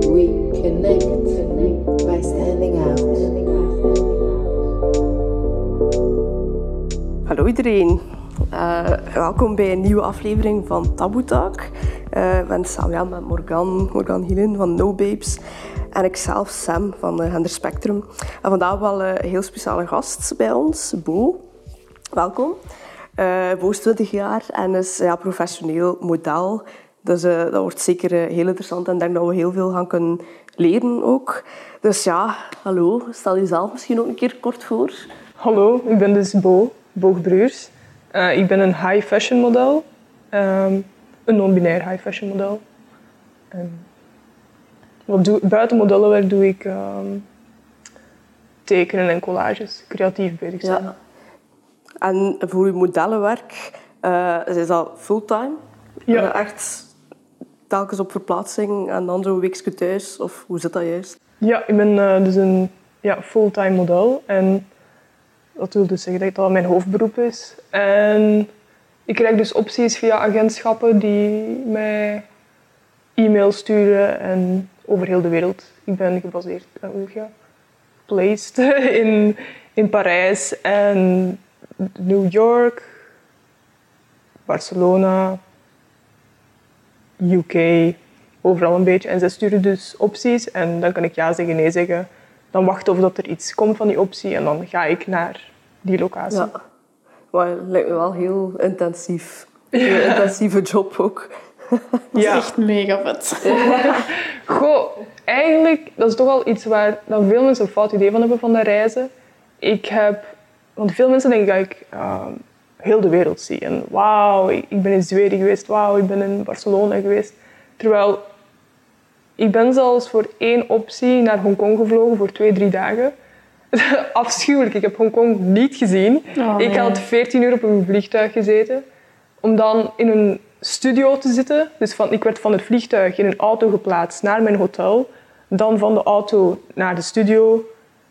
We connect by standing out. Hallo iedereen. Eh, welkom bij een nieuwe aflevering van Taboe Talk. Eh, ik ben samen met Morgan, Morgan Hielen van No Babes en ikzelf Sam van uh, Gender Spectrum. En vandaag wel een heel speciale gast bij ons, Bo. Welkom. Uh, Bo is 20 jaar en is ja, professioneel model. Dus uh, dat wordt zeker uh, heel interessant en ik denk dat we heel veel gaan kunnen leren ook. Dus ja, hallo. Stel jezelf misschien ook een keer kort voor. Hallo, ik ben dus Bo, Boog Bruurs. Uh, ik ben een high fashion model. Um, een non-binair high fashion model. En wat doe, buiten modellenwerk doe ik um, tekenen en collages. Creatief bezig zijn. Ja. En voor je modellenwerk, is dat fulltime? Ja. Echt telkens op verplaatsing en dan zo'n weekje thuis? Of hoe zit dat juist? Ja, ik ben uh, dus een ja, fulltime model. En dat wil dus zeggen dat dat mijn hoofdberoep is. En ik krijg dus opties via agentschappen die mij e-mails sturen en over heel de wereld. Ik ben gebaseerd, uh, ja, placed in, in Parijs en New York, Barcelona, UK, overal een beetje. En ze sturen dus opties en dan kan ik ja zeggen, nee zeggen. Dan wachten of dat er iets komt van die optie en dan ga ik naar die locatie. Ja, maar het lijkt me wel heel intensief. Een heel intensieve job ook. Dat is echt mega vet. Goh, eigenlijk, dat is toch wel iets waar dan veel mensen een fout idee van hebben van de reizen. Ik heb, want veel mensen denken dat ik uh, heel de wereld zie. En wauw, ik ben in Zweden geweest, wauw, ik ben in Barcelona geweest. Terwijl, ik ben zelfs voor één optie naar Hongkong gevlogen voor twee, drie dagen. Afschuwelijk, ik heb Hongkong niet gezien. Oh, ik had 14 uur op een vliegtuig gezeten. Om dan in een studio te zitten. Dus van, ik werd van het vliegtuig in een auto geplaatst naar mijn hotel. Dan van de auto naar de studio.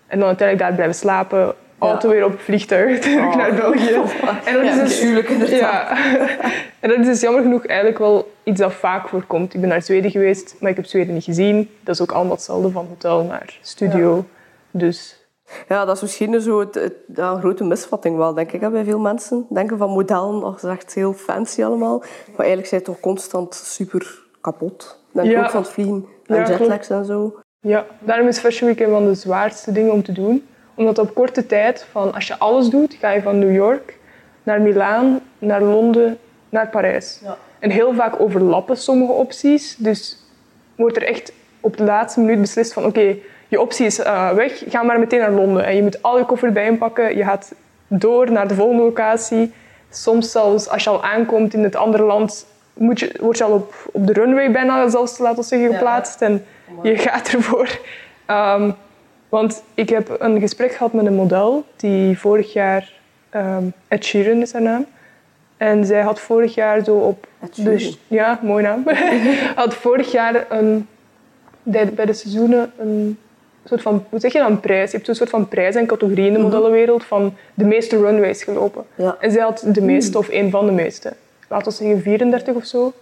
En dan uiteindelijk daar blijven slapen. Auto weer op vliegtuig terug Oh. naar België. En dat is dus, natuurlijk, inderdaad. ja. En dat is dus jammer genoeg eigenlijk wel iets dat vaak voorkomt. Ik ben naar Zweden geweest, maar ik heb Zweden niet gezien. Dat is ook allemaal hetzelfde van hotel naar studio. Dus Ja, dat is misschien zo het, het, ja, een grote misvatting wel, denk ik, hè, bij veel mensen. Denken van modellen, is echt heel fancy allemaal. Maar eigenlijk zijn het toch constant super kapot. Denk ik Ja. ook van het vliegen en Ja, jetlags en zo. Ja, daarom is Fashion Week een van de zwaarste dingen om te doen. Omdat op korte tijd, van als je alles doet, ga je van New York naar Milaan, naar Londen, naar Parijs. Ja. En heel vaak overlappen sommige opties. Dus wordt er echt op de laatste minuut beslist van oké, je optie is eh, weg, ga maar meteen naar Londen. En je moet al je koffer bijpakken, je gaat door naar de volgende locatie. Soms zelfs als je al aankomt in het andere land, moet je, word je al op, op de runway bijna zelfs, laten we zeggen, geplaatst. En je gaat ervoor. Ehm, want ik heb een gesprek gehad met een model die vorig jaar, ehm Ed Sheeran is haar naam. En zij had vorig jaar zo op... Ed Sheeran. Dus, ja, mooi naam. had vorig jaar een, bij, bij de seizoenen een soort van, hoe zeg je dat, een prijs. Je hebt een soort van prijs en categorie in de modellenwereld van de meeste runways gelopen. Ja. En zij had de meeste of een van de meeste. Laten we zeggen 34 of zo.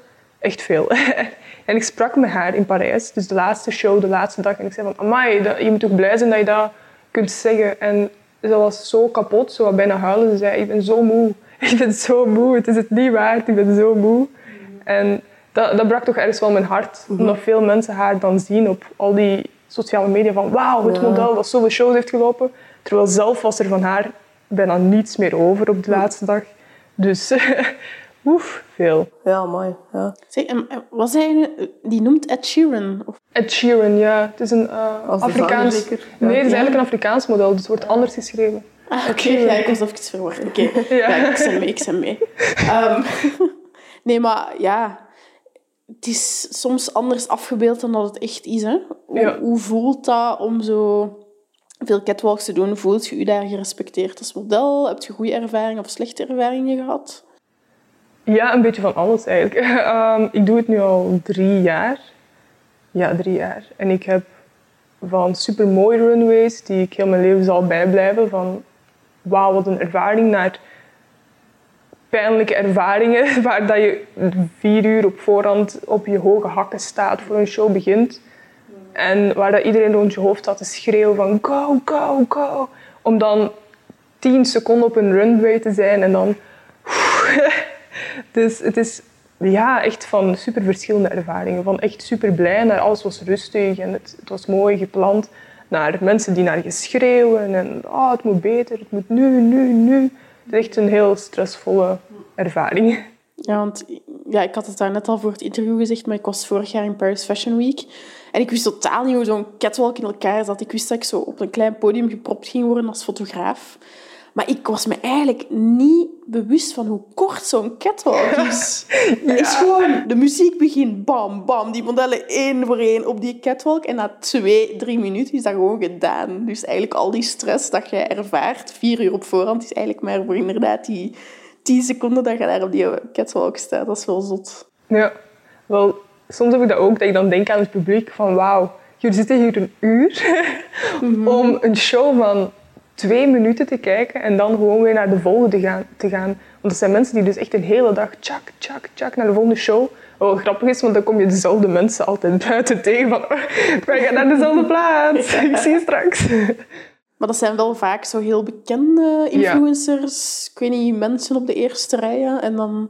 Echt veel. en ik sprak met haar in Parijs, dus de laatste show, de laatste dag. En ik zei van, amai, dat- je moet toch blij zijn dat je dat kunt zeggen. En ze was zo kapot, zo wat bijna huilen. Ze zei, ik ben zo moe. Ik ben zo moe, het is het niet waard, ik ben zo moe. En dat, dat brak toch ergens wel mijn hart. Omdat veel mensen haar dan zien op al die sociale media van wauw, het Ja. model dat zoveel shows heeft gelopen. Terwijl zelf was er van haar bijna niets meer over op de laatste dag. Dus oef, veel. Ja, mooi. Ja. Zeg, en, en was hij, die noemt Ed Sheeran? Of, Ed Sheeran, ja. Het is een eh, designer Afrikaans... zeker? Ja. Nee, het is eigenlijk een Afrikaans model, dus het wordt anders geschreven. ah, oké, ja, ik was even verward. Oké, Ja. ja. ik ben mee, ik ben mee. Ehm, nee, maar ja, het is soms anders afgebeeld dan dat het echt is. Hè? Hoe, Ja. hoe voelt dat om zo veel catwalks te doen? Voelt je je daar gerespecteerd als model? Heb je goede ervaringen of slechte ervaringen gehad? Ja, een beetje van alles eigenlijk. Ehm, ik doe het nu al drie jaar. Ja, drie jaar. En ik heb van supermooie runways, die ik heel mijn leven zal bijblijven, van wauw, wat een ervaring, naar pijnlijke ervaringen, waar dat je vier uur op voorhand op je hoge hakken staat voor een show begint. En waar dat iedereen rond je hoofd had te schreeuwen van go, go, go. Om dan tien seconden op een runway te zijn en dan... dus het is ja, echt van super verschillende ervaringen. Van echt super blij naar alles was rustig en het, het was mooi gepland. Naar mensen die naar je schreeuwen en oh, het moet beter, het moet nu, nu, nu. Het is echt een heel stressvolle ervaring. Ja, want ja, ik had het daar net al voor het interview gezegd, maar ik was vorig jaar in Paris Fashion Week. En ik wist totaal niet hoe zo'n catwalk in elkaar zat. Ik wist dat ik zo op een klein podium gepropt ging worden als fotograaf. Maar ik was me eigenlijk niet bewust van hoe kort zo'n catwalk is. Het is gewoon, de muziek begint bam, bam. Die modellen één voor één op die catwalk. En na twee, drie minuten is dat gewoon gedaan. Dus eigenlijk al die stress dat je ervaart, vier uur op voorhand, is eigenlijk maar voor inderdaad die tien seconden dat je daar op die catwalk staat. Dat is wel zot. Ja, wel, soms heb ik dat ook, dat ik dan denk aan het publiek van wauw, jullie zitten hier een uur om een show van twee minuten te kijken en dan gewoon weer naar de volgende te gaan. Te gaan. Want dat zijn mensen die dus echt een hele dag tjak, tjak, tjak naar de volgende show. Wat wel grappig is, want dan kom je dezelfde mensen altijd buiten tegen van wij gaan naar dezelfde plaats, ik zie je straks. Maar dat zijn wel vaak zo heel bekende influencers. Ik weet niet, mensen op de eerste rijen. En dan...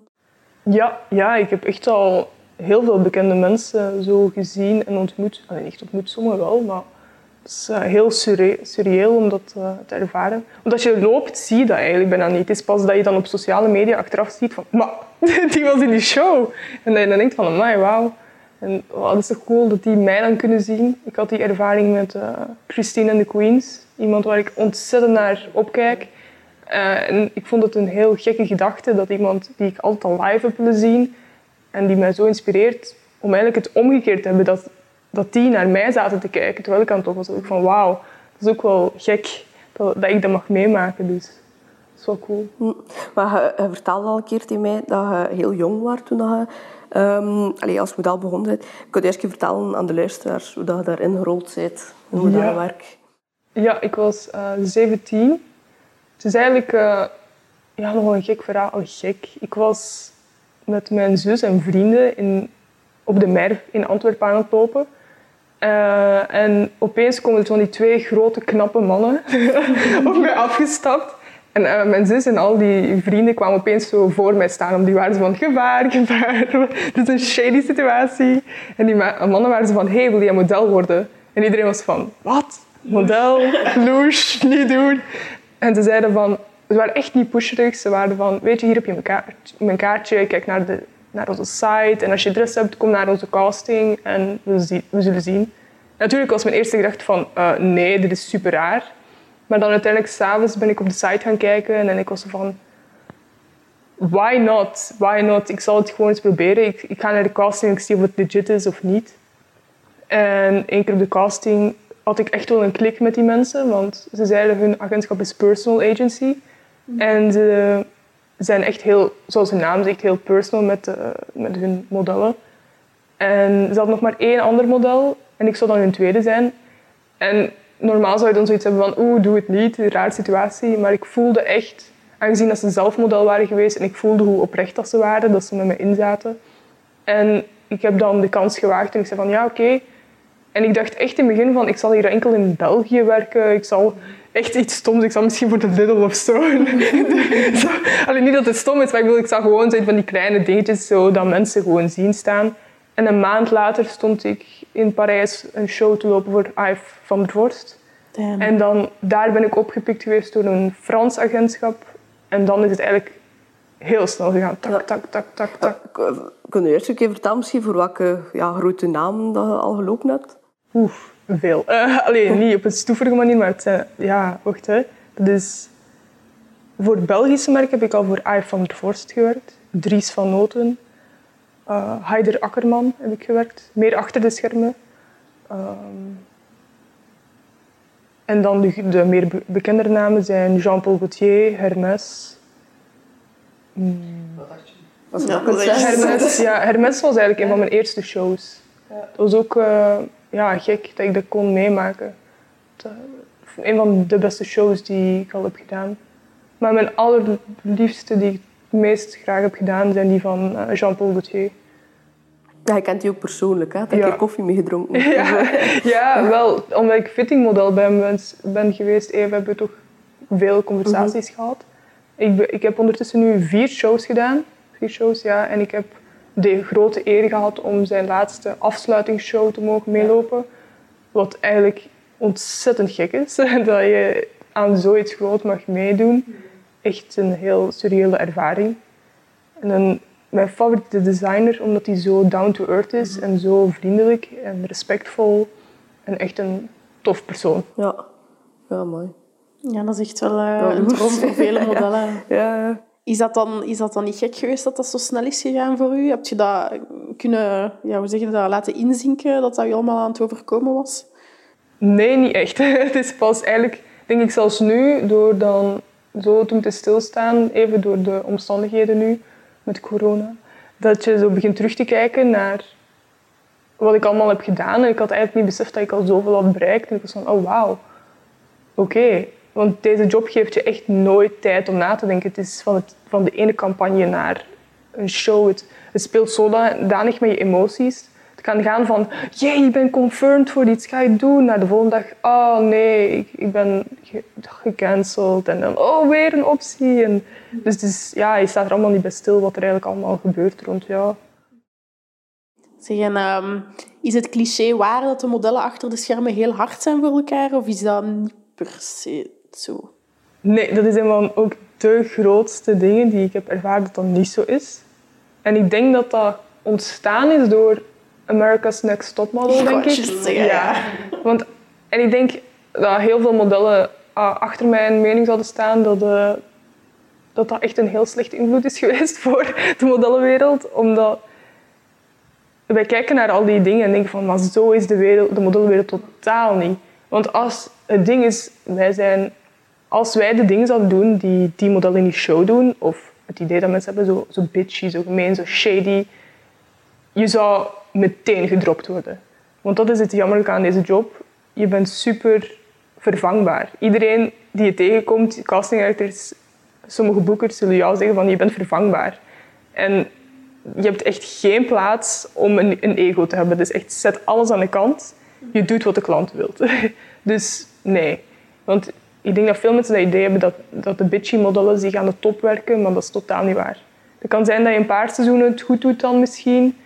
Ja, ja, ik heb echt al heel veel bekende mensen zo gezien en ontmoet. Alleen echt ontmoet, sommigen wel, maar het is uh, heel surreëel om dat uh, te ervaren. Want als je loopt, zie je dat eigenlijk bijna niet. Het is pas dat je dan op sociale media achteraf ziet van, maar die was in die show. En dat je dan denkt van, amai, wauw. En oh, dat is toch cool dat die mij dan kunnen zien. Ik had die ervaring met uh, Christine and the Queens. Iemand waar ik ontzettend naar opkijk. En ik vond het een heel gekke gedachte dat iemand die ik altijd al live heb willen zien en die mij zo inspireert om eigenlijk het omgekeerd te hebben. Dat, dat die naar mij zaten te kijken terwijl ik aan het op was. ik van wauw, dat is ook wel gek dat, dat ik dat mag meemaken. Dus dat is wel cool. Hm. Maar je, je, vertelde al een keer tegen mij dat je heel jong was toen je um, allez, als model begon bent. Ik wil eerst vertellen aan de luisteraars hoe dat je daarin gerold bent en hoe ja. dat werkt. Ja, ik was uh, 17. Het is eigenlijk uh, ja, nog een gek verhaal. Oh, gek. Ik was met mijn zus en vrienden in, op de Merf in Antwerpen aan het lopen. Uh, en opeens komen er van die twee grote, knappe mannen op mij afgestapt. En uh, mijn zus en al die vrienden kwamen opeens zo voor mij staan. Om die waren van, gevaar, gevaar. Dit is een shady situatie. En die mannen waren ze van, hey, wil jij model worden? En iedereen was van, wat? Model? Louche, niet doen. En ze zeiden van, ze waren echt niet pusherig. Ze waren van, weet je, hier heb je mijn kaartje. Mijn kaartje. Kijk naar, de, naar onze site. En als je dress hebt, kom naar onze casting. En we, we zullen zien. Natuurlijk was mijn eerste gedachte van, uh, nee, dit is super raar. Maar dan uiteindelijk, s'avonds ben ik op de site gaan kijken. En ik was van, why not? Why not? Ik zal het gewoon eens proberen. Ik, ik ga naar de casting en ik zie of het legit is of niet. En één keer op de casting had ik echt wel een klik met die mensen. Want ze zeiden hun agentschap is personal agency. En ze zijn echt heel, zoals hun naam zegt, heel personal met, uh, met hun modellen. En ze had nog maar één ander model en ik zou dan hun tweede zijn. En normaal zou je dan zoiets hebben van, oeh, doe het niet, een raar situatie. Maar ik voelde echt, aangezien dat ze zelf model waren geweest en ik voelde hoe oprecht dat ze waren, dat ze met me inzaten. En ik heb dan de kans gewaagd en ik zei van, ja, oké. En ik dacht echt in het begin van, ik zal hier enkel in België werken. Ik zal echt iets stoms. Ik zal misschien voor de Lidl of zo. zo. Alleen niet dat het stom is, maar ik, wil, ik zag gewoon zijn van die kleine dingetjes zo dat mensen gewoon zien staan. En een maand later stond ik in Parijs een show te lopen voor Ive van der Vorst. Damn. En dan, daar ben ik opgepikt geweest door een Frans agentschap. En dan is het eigenlijk heel snel gegaan. Tak, tak, tak, tak, tak. Kun je eerst een keer vertellen misschien voor welke ja, grote naam dat je al gelopen hebt? Oef, veel. Uh, alleen niet op een stoeverige manier, maar het zijn... Ja, wacht hè. Dat is... Voor Belgische merken heb ik al voor Ive van der Vorst gewerkt. Dries van Noten. Uh, Heider Akkerman heb ik gewerkt. Meer achter de schermen. Um, en dan de, de meer be bekendere namen zijn Jean-Paul Gaultier, Hermès. Mm. Was ja, Hermes, ja, Hermes was eigenlijk een van mijn eerste shows. Ja. Dat was ook uh, ja, gek dat ik dat kon meemaken. Dat, een van de beste shows die ik al heb gedaan. Maar mijn allerliefste die ik het meest graag heb gedaan, zijn die van uh, Jean-Paul Gaultier. Ja, je kent die ook persoonlijk, hè? Ja. keer koffie mee gedronken? Ja, ja, wel, omdat ik fittingmodel ben, ben, ben geweest, even hebben we toch veel conversaties gehad. Ik, ik heb ondertussen nu vier shows gedaan. Vier shows, ja. En ik heb de grote eer gehad om zijn laatste afsluitingsshow te mogen meelopen. Wat eigenlijk ontzettend gek is, dat je aan zoiets groot mag meedoen. Echt een heel surreële ervaring. En dan mijn favoriete designer, omdat hij zo down to earth is en zo vriendelijk en respectvol en echt een tof persoon. Ja. Ja, mooi. Ja, dat is echt wel eh, Ja, een droom voor vele modellen. Ja, ja. Is dat, dan, is dat dan niet gek geweest dat dat zo snel is gegaan voor u? Heb je dat kunnen ja, hoe zeg je dat, laten inzinken, dat dat je allemaal aan het overkomen was? Nee, niet echt. Het is pas eigenlijk, denk ik zelfs nu, door dan zo te moeten stilstaan, even door de omstandigheden nu met corona, dat je zo begint terug te kijken naar wat ik allemaal heb gedaan. En ik had eigenlijk niet beseft dat ik al zoveel had bereikt. En ik was van, oh wauw, oké. Want deze job geeft je echt nooit tijd om na te denken. Het is van, het, van de ene campagne naar een show. Het, het speelt zodanig met je emoties. Het kan gaan van, jee, je bent confirmed voor iets, ga je doen? Naar de volgende dag, oh nee, ik, ik ben ge- gecanceld. En dan, oh, weer een optie. En, dus is, ja, je staat er allemaal niet bij stil wat er eigenlijk allemaal gebeurt rond jou. Zeg, en, ehm, is het cliché waar dat de modellen achter de schermen heel hard zijn voor elkaar? Of is dat niet per se zo? Nee, dat is een van ook de grootste dingen die ik heb ervaren dat dat niet zo is. En ik denk dat dat ontstaan is door America's Next Top Model, Ik denk ik. zeggen, ja. Want, en ik denk dat heel veel modellen ah, achter mijn mening zouden staan dat, eh, dat dat echt een heel slechte invloed is geweest voor de modellenwereld. Omdat wij kijken naar al die dingen en denken van, maar zo is de, wereld, de modellenwereld totaal niet. Want als het ding is, wij zijn, als wij de dingen zouden doen die die modellen in die show doen, of het idee dat mensen hebben, zo, zo bitchy, zo gemeen, zo shady, je zou meteen gedropt worden. Want dat is het jammerlijke aan deze job. Je bent super vervangbaar. Iedereen die je tegenkomt, casting directors, sommige boekers zullen jou zeggen van je bent vervangbaar. En je hebt echt geen plaats om een, een ego te hebben. Dus echt zet alles aan de kant. Je doet wat de klant wilt. Dus nee. Want ik denk dat veel mensen dat idee hebben dat, dat de bitchy modellen zich aan de top werken, maar dat is totaal niet waar. Het kan zijn dat je een paar seizoenen het goed doet dan misschien,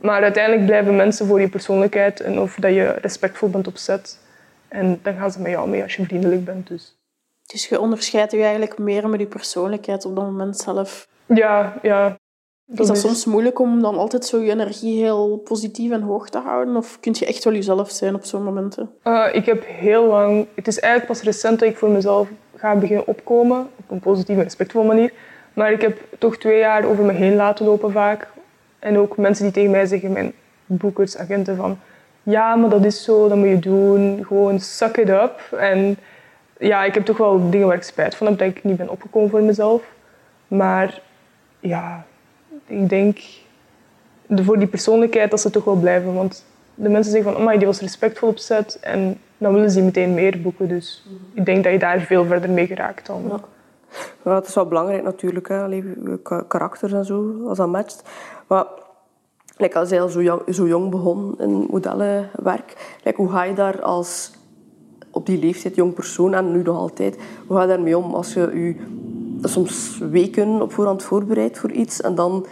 maar uiteindelijk blijven mensen voor je persoonlijkheid en of dat je respectvol bent op set. En dan gaan ze met jou mee als je vriendelijk bent. Dus. Dus je onderscheidt je eigenlijk meer met je persoonlijkheid op dat moment zelf. Ja, ja. Is dat soms moeilijk om dan altijd zo je energie heel positief en hoog te houden? Of kun je echt wel jezelf zijn op zo'n momenten? Uh, ik heb heel lang... Het is eigenlijk pas recent dat ik voor mezelf ga beginnen opkomen. Op een positieve en respectvolle manier. Maar ik heb toch twee jaar over me heen laten lopen vaak. En ook mensen die tegen mij zeggen, mijn boekers, agenten, van... Ja, maar dat is zo, dat moet je doen. Gewoon suck it up. En ja, ik heb toch wel dingen waar ik spijt van heb, dat ik niet ben opgekomen voor mezelf. Maar ja, ik denk de- voor die persoonlijkheid dat ze toch wel blijven. Want de mensen zeggen van, amai, die was respectvol op set. En dan willen ze meteen meer boeken. Dus ik denk dat je daar veel verder mee geraakt dan. Ja. Het is wel belangrijk natuurlijk, hè. Karakters en zo, als dat matcht. Maar like, als je al zo jong, zo jong begon in modellenwerk, like, hoe ga je daar als op die leeftijd jong persoon en nu nog altijd, hoe ga je daarmee om als je je soms weken op voorhand voorbereidt voor iets en dan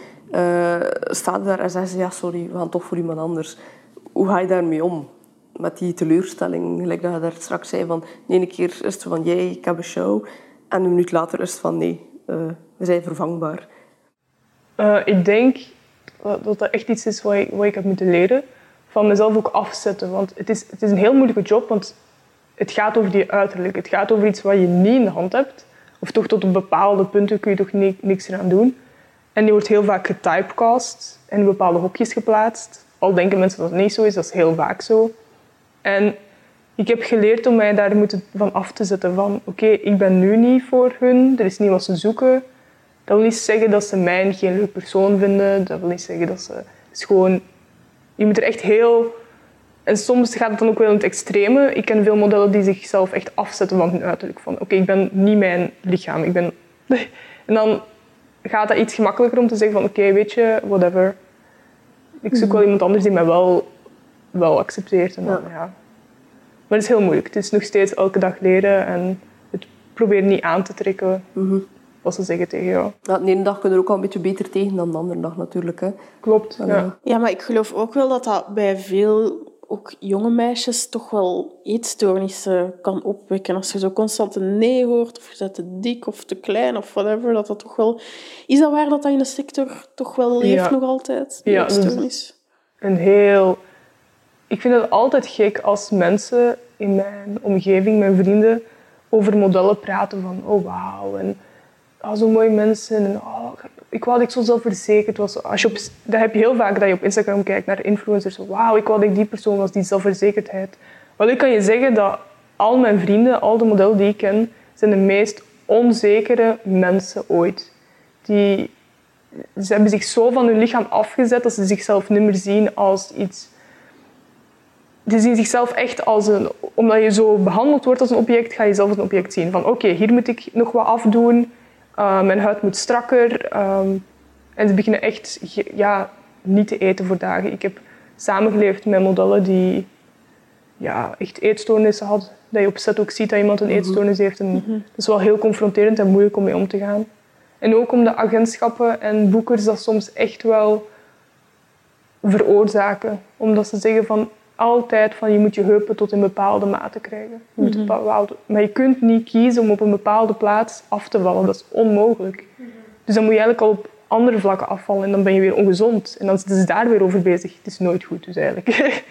staat je daar en zeggen ze ja sorry, we gaan toch voor iemand anders. Hoe ga je daarmee om? Met die teleurstelling, gelijk dat je daar straks zei van de ene keer is het van jij, ik heb een show en een minuut later is het van nee, eh, we zijn vervangbaar. Eh, ik denk dat dat dat echt iets is wat ik, wat ik heb moeten leren. Van mezelf ook afzetten. Want het is, het is een heel moeilijke job, want het gaat over die uiterlijk. Het gaat over iets wat je niet in de hand hebt. Of toch tot op bepaalde punten kun je toch ni- niks eraan doen. En die wordt heel vaak getypecast en in bepaalde hokjes geplaatst. Al denken mensen dat het niet zo is, dat is heel vaak zo. En ik heb geleerd om mij daar moeten van af te zetten. Van oké, ik ben nu niet voor hun, er is niet wat ze zoeken. Dat wil niet zeggen dat ze mij geen leuk persoon vinden. Dat wil niet zeggen dat ze... Het is gewoon... Je moet er echt heel... En soms gaat het dan ook wel in het extreme. Ik ken veel modellen die zichzelf echt afzetten van hun uiterlijk. Van oké, ik ben niet mijn lichaam. Ik ben... En dan gaat dat iets gemakkelijker om te zeggen van oké, weet je, whatever. Ik zoek wel iemand anders die mij wel, wel accepteert. En dan, ja. Maar het is heel moeilijk. Het is nog steeds elke dag leren en het proberen niet aan te trekken wat ze zeggen tegen jou. Ja, de ene dag kun je er ook wel een beetje beter tegen dan de andere dag natuurlijk. Hè. Klopt, ja. Ja, maar ik geloof ook wel dat dat bij veel ook jonge meisjes toch wel eetstoornissen kan opwekken. Als je zo constant een nee hoort, of je bent te dik of te klein of whatever, dat dat toch wel... Is dat waar dat dat in de sector toch wel leeft Ja. nog altijd, Ja, eetstoornis? een heel... Ik vind het altijd gek als mensen in mijn omgeving, mijn vrienden, over modellen praten van oh wauw en oh, zo mooie mensen en oh, ik wou dat ik zo zelfverzekerd was. Als je op, dat heb je heel vaak dat je op Instagram kijkt naar influencers. Wauw, ik wou dat ik die persoon was, die zelfverzekerdheid. Wel, ik kan je zeggen dat al mijn vrienden, al de modellen die ik ken, zijn de meest onzekere mensen ooit. Die, ze hebben zich zo van hun lichaam afgezet dat ze zichzelf niet meer zien als iets die zien zichzelf echt als een... Omdat je zo behandeld wordt als een object, ga je zelf als een object zien. Van oké, hier moet ik nog wat afdoen. Uh, mijn huid moet strakker. ehm, en ze beginnen echt ja, niet te eten voor dagen. Ik heb samengeleefd met modellen die ja, echt eetstoornissen hadden. Dat je op set ook ziet dat iemand een eetstoornis heeft. En Dat is wel heel confronterend en moeilijk om mee om te gaan. En ook om de agentschappen en boekers dat soms echt wel veroorzaken. Omdat ze zeggen van altijd van je moet je heupen tot een bepaalde mate krijgen. Je moet bepaalde, maar je kunt niet kiezen om op een bepaalde plaats af te vallen. Dat is onmogelijk. Dus dan moet je eigenlijk al op andere vlakken afvallen en dan ben je weer ongezond. En dan zitten ze daar weer over bezig. Het is nooit goed dus eigenlijk.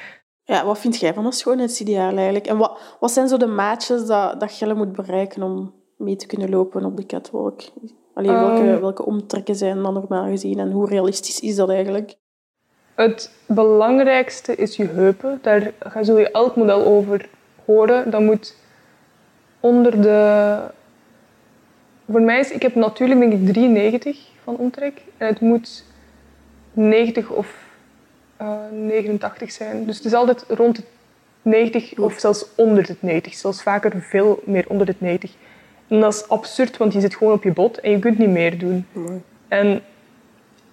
Ja, wat vind jij van een schoonheidsideaal eigenlijk? En wat, wat zijn zo de maatjes dat, dat Gelle moet bereiken om mee te kunnen lopen op de catwalk? Allee, welke, Ehm. welke omtrekken zijn dan normaal gezien en hoe realistisch is dat eigenlijk? Het belangrijkste is je heupen. Daar ga- zul je elk model over horen. Dat moet onder de... Voor mij is... Ik heb natuurlijk denk ik 93 van omtrek. En het moet 90 of eh, 89 zijn. Dus het is altijd rond het 90 of zelfs onder het 90. Zelfs vaker veel meer onder het 90. En dat is absurd, want je zit gewoon op je bot en je kunt niet meer doen. En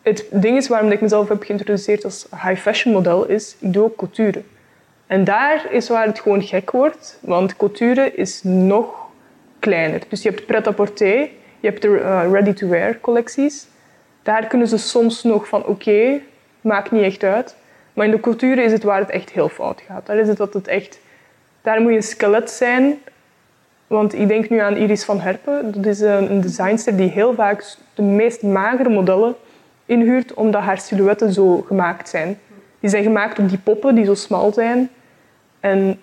het ding is waarom ik mezelf heb geïntroduceerd als high fashion model is, ik doe ook couture. En daar is waar het gewoon gek wordt, want couture is nog kleiner. Dus je hebt pret-à-porter, je hebt de eh, ready-to-wear collecties. Daar kunnen ze soms nog van oké, maakt niet echt uit. Maar in de couture is het waar het echt heel fout gaat. Daar is het dat het echt... Daar moet je een skelet zijn want ik denk nu aan Iris van Herpen. Dat is een een designster die heel vaak de meest magere modellen inhuurt, omdat haar silhouetten zo gemaakt zijn. Die zijn gemaakt op die poppen die zo smal zijn. En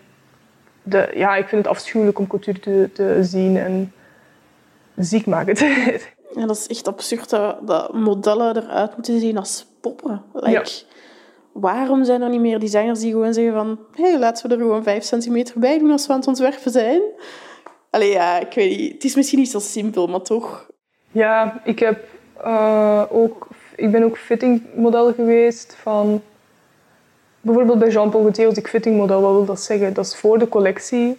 de, ja, ik vind het afschuwelijk om couture te, te zien en ziek maken. Ja, dat is echt absurd dat, dat modellen eruit moeten zien als poppen. Like, Waarom zijn er niet meer designers die gewoon zeggen van hé, hey, laten we er gewoon vijf centimeter bij doen als we aan het ontwerpen zijn? Allee, ja, ik weet niet. Het is misschien niet zo simpel, maar toch. Ja, ik, heb, eh, ook, ik ben ook fittingmodel geweest van... Bijvoorbeeld bij Jean-Paul Gaultier was ik fittingmodel. Wat wil dat zeggen? Dat is voor de collectie.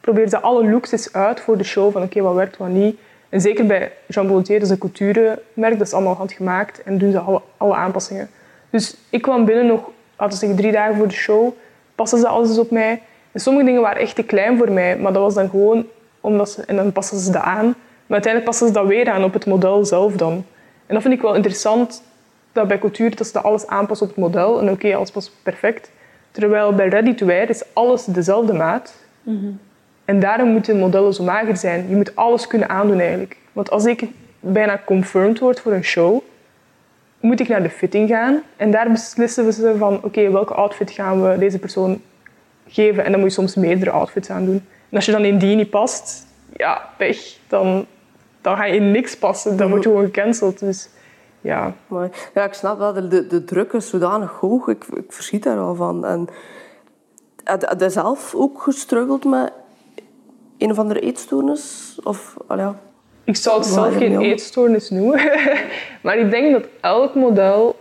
probeer ze alle looks eens uit voor de show. Van oké, wat werkt, wat niet. En zeker bij Jean-Paul Gaultier, dat is een couturemerk. Dat is allemaal handgemaakt. En doen ze alle, alle aanpassingen. Dus ik kwam binnen nog, laten we zeggen, drie dagen voor de show. Passen ze alles op mij. En sommige dingen waren echt te klein voor mij. Maar dat was dan gewoon omdat ze... En dan passen ze dat aan. Maar uiteindelijk passen ze dat weer aan op het model zelf dan. En dat vind ik wel interessant, dat bij couture dat ze dat alles aanpassen op het model. En oké, alles past perfect. Terwijl bij ready-to-wear is alles dezelfde maat. En daarom moeten modellen zo mager zijn. Je moet alles kunnen aandoen eigenlijk. Want als ik bijna confirmed word voor een show, moet ik naar de fitting gaan. En daar beslissen we ze van, oké, welke outfit gaan we deze persoon geven. En dan moet je soms meerdere outfits aandoen. En als je dan in die niet past, ja, pech. Dan, dan ga je in niks passen. Dan word je gewoon gecanceld. Dus ja, Maar, ja, ik snap wel, de, de, druk is zodanig hoog. Ik, ik verschiet daar al van. En je zelf ook gestruggeld met een of andere eetstoornis? Of, al ja, Ik zou het zelf geen eetstoornis noemen. maar ik denk dat elk model,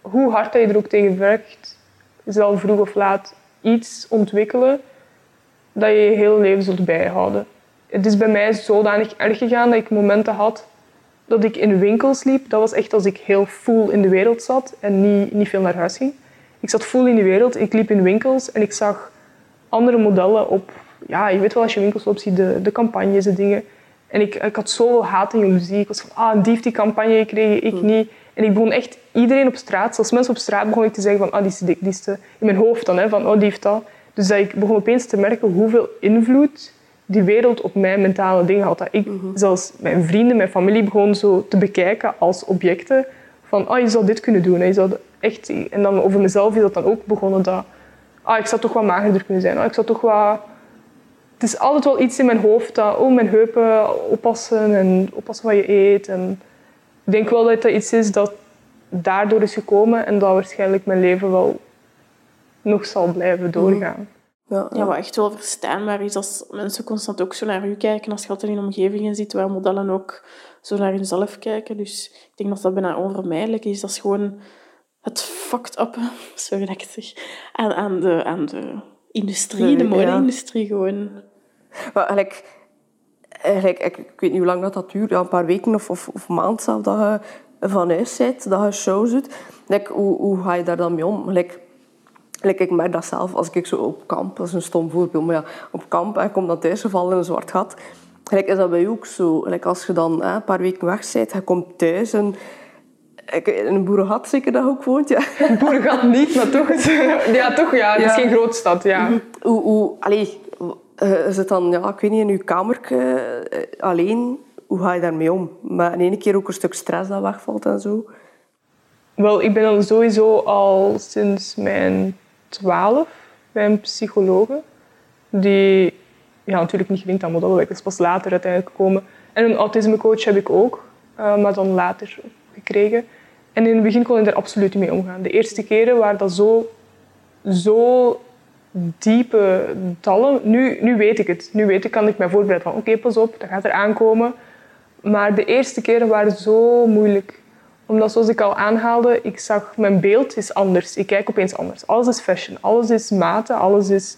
hoe hard je er ook tegen werkt, zal vroeg of laat iets ontwikkelen dat je je heel leven zult bijhouden. Het is bij mij zodanig erg gegaan dat ik momenten had dat ik in winkels liep, dat was echt als ik heel full in de wereld zat en niet, niet veel naar huis ging. Ik zat full in de wereld, ik liep in winkels en ik zag andere modellen op... Ja, je weet wel als je winkels opziet, de, de campagnes, de dingen. En ik, ik had zoveel haat en jaloezie. Ik was van, ah, die heeft die campagne gekregen, ik niet. En ik begon echt iedereen op straat, zelfs mensen op straat, begon ik te zeggen van, ah, die is dik, die is te... In mijn hoofd dan, hè, van, oh, die heeft dat. Dus dat ik begon opeens te merken hoeveel invloed die wereld op mijn mentale dingen had. Dat ik zelfs mijn vrienden, mijn familie begon zo te bekijken als objecten. Van, ah, je zou dit kunnen doen. Hè. Je zou echt... En dan over mezelf is dat dan ook begonnen dat... Ah, ik zou toch wat magerder kunnen zijn. Ah, ik zou toch wat... Het is altijd wel iets in mijn hoofd dat... Oh, mijn heupen oppassen en oppassen wat je eet. En ik denk wel dat dat iets is dat daardoor is gekomen en dat waarschijnlijk mijn leven wel nog zal blijven doorgaan. Ja, Ja, wat echt wel verstaanbaar is als mensen constant ook zo naar u kijken. Als je altijd in omgevingen zit waar modellen ook zo naar hunzelf kijken. Dus ik denk dat dat bijna onvermijdelijk is. Dat is gewoon het fucked up, sorry dat ik het zeg, aan, aan, de, aan de industrie, de Ja. mode-industrie gewoon. Maar eigenlijk, eigenlijk, ik, ik weet niet hoe lang dat, dat duurt, ja, een paar weken of, of, of maand zelf, dat je van huis bent, dat je shows doet. Like, hoe, hoe ga je daar dan mee om? Like, like, ik merk dat zelf als ik zo op kamp, dat is een stom voorbeeld, maar ja, op kamp en ik kom dan thuis gevallen in een zwart gat. Like, is dat bij jou ook zo? Like, als je dan hè, een paar weken weg bent, je komt thuis en in een boerengat zeker dat ook woont, ja. Boerengat niet, maar toch. is- Ja, toch ja. Het is geen grootstad, ja. Hoe, hoe, allee, eh, is het dan, ja, ik weet niet, in je kamer eh, alleen? Hoe ga je daarmee om? Maar in één keer ook een stuk stress dat wegvalt en zo. Wel, ik ben dan sowieso al sinds mijn twaalf bij een psychologe. Die ja, natuurlijk niet gelinkt aan modellenwerk, dat is pas later uiteindelijk gekomen. En een autismecoach heb ik ook, eh, maar dan later gekregen. En in het begin kon ik daar absoluut niet mee omgaan. De eerste keren waren dat zo, zo diepe tallen. Nu, nu weet ik het. Nu weet ik, kan ik mij voorbereiden van oké, pas op, dat gaat er aankomen. Maar de eerste keren waren zo moeilijk. Omdat, zoals ik al aanhaalde, ik zag mijn beeld is anders. Ik kijk opeens anders. Alles is fashion. Alles is maten. Alles is...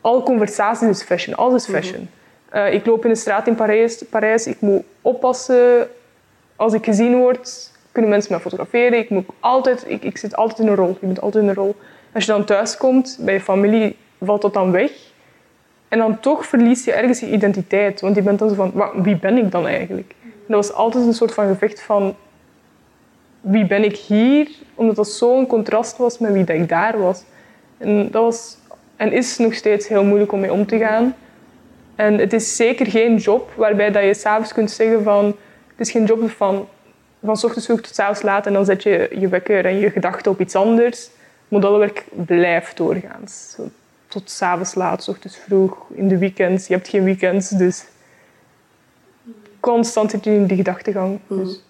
Alle conversaties is fashion. Alles is fashion. Eh, ik loop in de straat in Parijs, Parijs. Ik moet oppassen. Als ik gezien word, kunnen mensen me fotograferen. Ik, moet altijd, ik, ik zit altijd in een rol. Je bent altijd in een rol. Als je dan thuis komt, bij je familie, valt dat dan weg. En dan toch verlies je ergens je identiteit. Want je bent dan zo van, "Wa- wie ben ik dan eigenlijk? En dat was altijd een soort van gevecht van, wie ben ik hier? Omdat dat zo'n contrast was met wie dat ik daar was. En dat was en is nog steeds heel moeilijk om mee om te gaan. En het is zeker geen job waarbij dat je s'avonds kunt zeggen van... Het is geen job van, van ochtends vroeg tot 's avonds laat en dan zet je je wekker en je gedachten op iets anders. Modellenwerk blijft doorgaan. Zo tot 's avonds laat, 's ochtends vroeg, in de weekends. Je hebt geen weekends, dus... Constant zit je in die gedachtegang. Dus.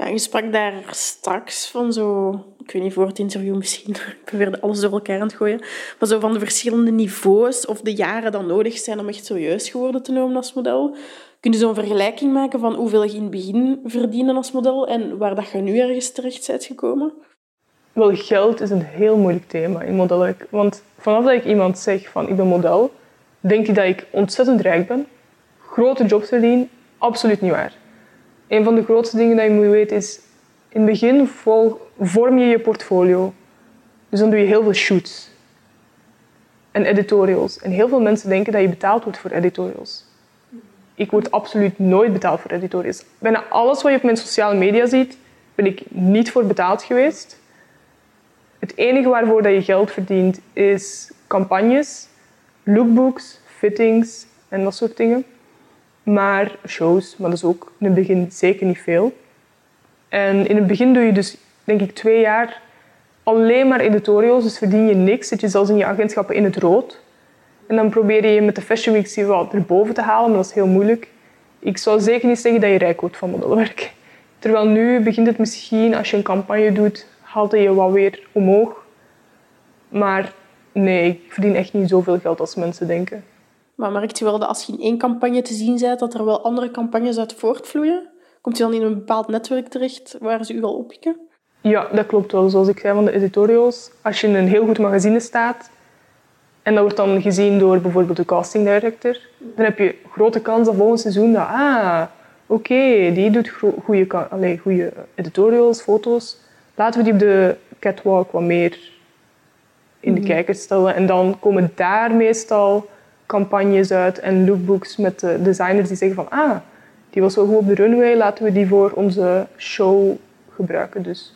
Ja, je sprak daar straks van zo... Ik weet niet, voor het interview misschien. Ik weer alles door elkaar aan het gooien. Maar zo van de verschillende niveaus of de jaren dat nodig zijn om echt serieus geworden te noemen als model. Kun je zo'n vergelijking maken van hoeveel je in het begin verdiende als model en waar dat je nu ergens terecht bent gekomen? Wel, geld is een heel moeilijk thema in modellenwerk. Want vanaf dat ik iemand zeg van ik ben model, denkt hij dat ik ontzettend rijk ben, grote jobs verdien. Absoluut niet waar. Een van de grootste dingen dat je moet weten is, in het begin vorm je je portfolio. Dus dan doe je heel veel shoots en editorials. En heel veel mensen denken dat je betaald wordt voor editorials. Ik word absoluut nooit betaald voor editorials. Bijna alles wat je op mijn sociale media ziet, ben ik niet voor betaald geweest. Het enige waarvoor dat je geld verdient is campagnes, lookbooks, fittings en dat soort dingen. Maar shows, maar dat is ook in het begin zeker niet veel. En in het begin doe je dus, denk ik, twee jaar alleen maar editorials, dus verdien je niks. Zit je zelfs in je agentschappen in het rood. En dan probeer je met de Fashion Week je wat erboven te halen, maar dat is heel moeilijk. Ik zou zeker niet zeggen dat je rijk wordt van modellenwerk. Terwijl nu begint het misschien, als je een campagne doet, haalt je wat weer omhoog. Maar nee, ik verdien echt niet zoveel geld als mensen denken. Maar merkt je wel dat als je in één campagne te zien bent, dat er wel andere campagnes uit voortvloeien? Komt je dan in een bepaald netwerk terecht waar ze u al oppikken? Ja, dat klopt wel. Zoals ik zei van de editorials. Als je in een heel goed magazine staat en dat wordt dan gezien door bijvoorbeeld de casting director, dan heb je grote kans dat volgend seizoen dat, ah, oké, die doet goede editorials, foto's. Laten we die op de catwalk wat meer in de kijker stellen. En dan komen daar meestal campagnes uit en lookbooks met de designers die zeggen van ah, die was wel goed op de runway, laten we die voor onze show gebruiken. Dus.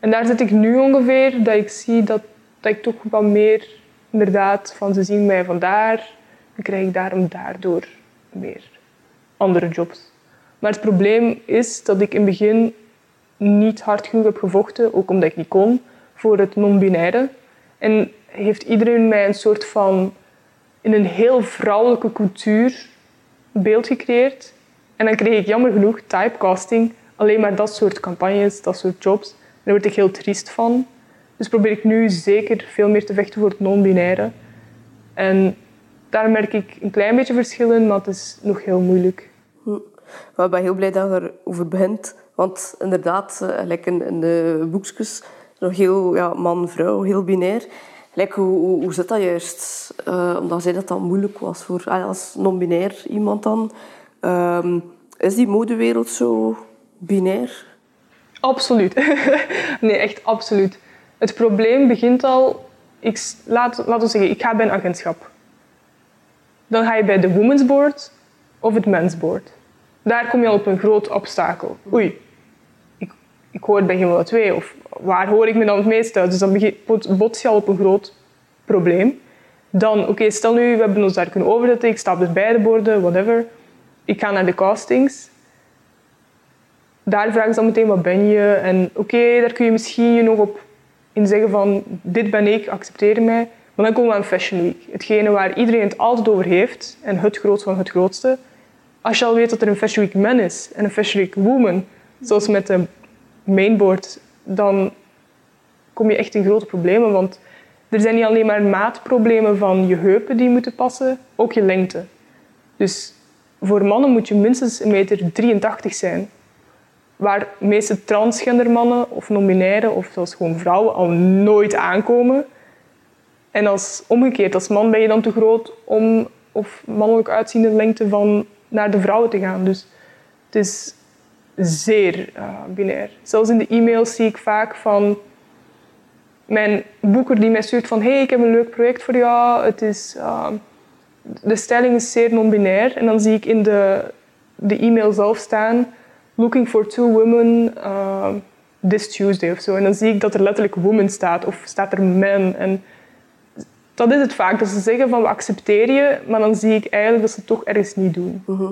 En daar zit ik nu ongeveer, dat ik zie dat, dat ik toch wat meer inderdaad van ze zien mij vandaar, dan krijg ik daarom daardoor meer andere jobs. Maar het probleem is dat ik in het begin niet hard genoeg heb gevochten, ook omdat ik niet kon, voor het non-binaire. En heeft iedereen mij een soort van in een heel vrouwelijke cultuur beeld gecreëerd. En dan kreeg ik jammer genoeg typecasting, alleen maar dat soort campagnes, dat soort jobs. Daar word ik heel triest van. Dus probeer ik nu zeker veel meer te vechten voor het non-binaire. En daar merk ik een klein beetje verschillen, maar het is nog heel moeilijk. Hm. Ik ben heel blij dat je erover begint. Want inderdaad, uh, in, de boekjes, nog heel ja, man-vrouw, heel binair. Like, hoe, hoe, zit dat juist? Uh, omdat zij dat dan moeilijk was voor ah, als non-binair iemand dan. Uh, is die modewereld zo binair? Absoluut. nee, echt absoluut. Het probleem begint al... Ik, laat, laten we zeggen, ik ga bij een agentschap. Dan ga je bij de Women's Board of het Men's Board. Daar kom je al op een groot obstakel. Oei, ik, hoor bij geen twee. Of waar hoor ik me dan het meest uit? Dus dan bots je al op een groot probleem. Dan, oké, stel nu, we hebben ons daar kunnen overzetten. Ik sta op de beide borden, whatever. Ik ga naar de castings. Daar vragen ze dan meteen, wat ben je? En oké, daar kun je misschien je nog op in zeggen van, dit ben ik, accepteer mij. Maar dan komen we aan Fashion Week. Hetgene waar iedereen het altijd over heeft. En het grootste van het grootste. Als je al weet dat er een Fashion Week man is en een Fashion Week woman, zoals met de mainboard, dan kom je echt in grote problemen. Want er zijn niet alleen maar maatproblemen van je heupen die moeten passen, ook je lengte. Dus voor mannen moet je minstens 1,83 meter zijn. Waar de meeste transgender mannen of non-binaire of zelfs gewoon vrouwen al nooit aankomen. En als omgekeerd, als man ben je dan te groot om of mannelijk uitziende lengte van naar de vrouwen te gaan. Dus het is zeer uh, binair. Zelfs in de e-mails zie ik vaak van mijn boeker die mij stuurt van hey, ik heb een leuk project voor jou. Het is, uh, de stelling is zeer non-binair. En dan zie ik in de, de e-mail zelf staan looking for two women uh, this Tuesday of zo. En dan zie ik dat er letterlijk woman staat of staat er men. En dat is het vaak. Dat ze zeggen van we accepteren je, maar dan zie ik eigenlijk dat ze het toch ergens niet doen. Mhm.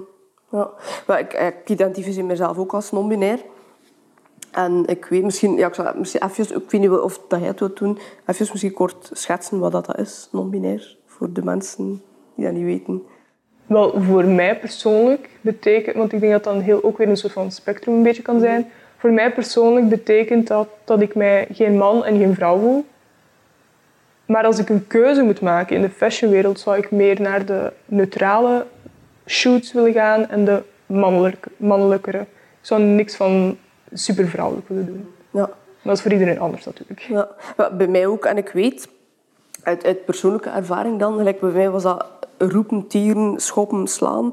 Ja. Maar ik, ik identificeer mezelf ook als non-binair. En ik weet misschien, ja, ik zal misschien even, ik weet niet of dat jij het wilt doen, even misschien kort schetsen wat dat is, non-binair, voor de mensen die dat niet weten. Wel, voor mij persoonlijk betekent, want ik denk dat dat heel, ook weer een soort van spectrum een beetje kan zijn. Voor mij persoonlijk betekent dat dat ik mij geen man en geen vrouw voel. Maar als ik een keuze moet maken in de fashionwereld, zou ik meer naar de neutrale shoots willen gaan en de mannelijke, mannelijkere. Ik zou niks van super vrouwelijk willen doen. Ja. Dat is voor iedereen anders natuurlijk. Ja. Bij mij ook. En ik weet, uit, uit persoonlijke ervaring dan, gelijk bij mij was dat roepen, tieren, schoppen, slaan.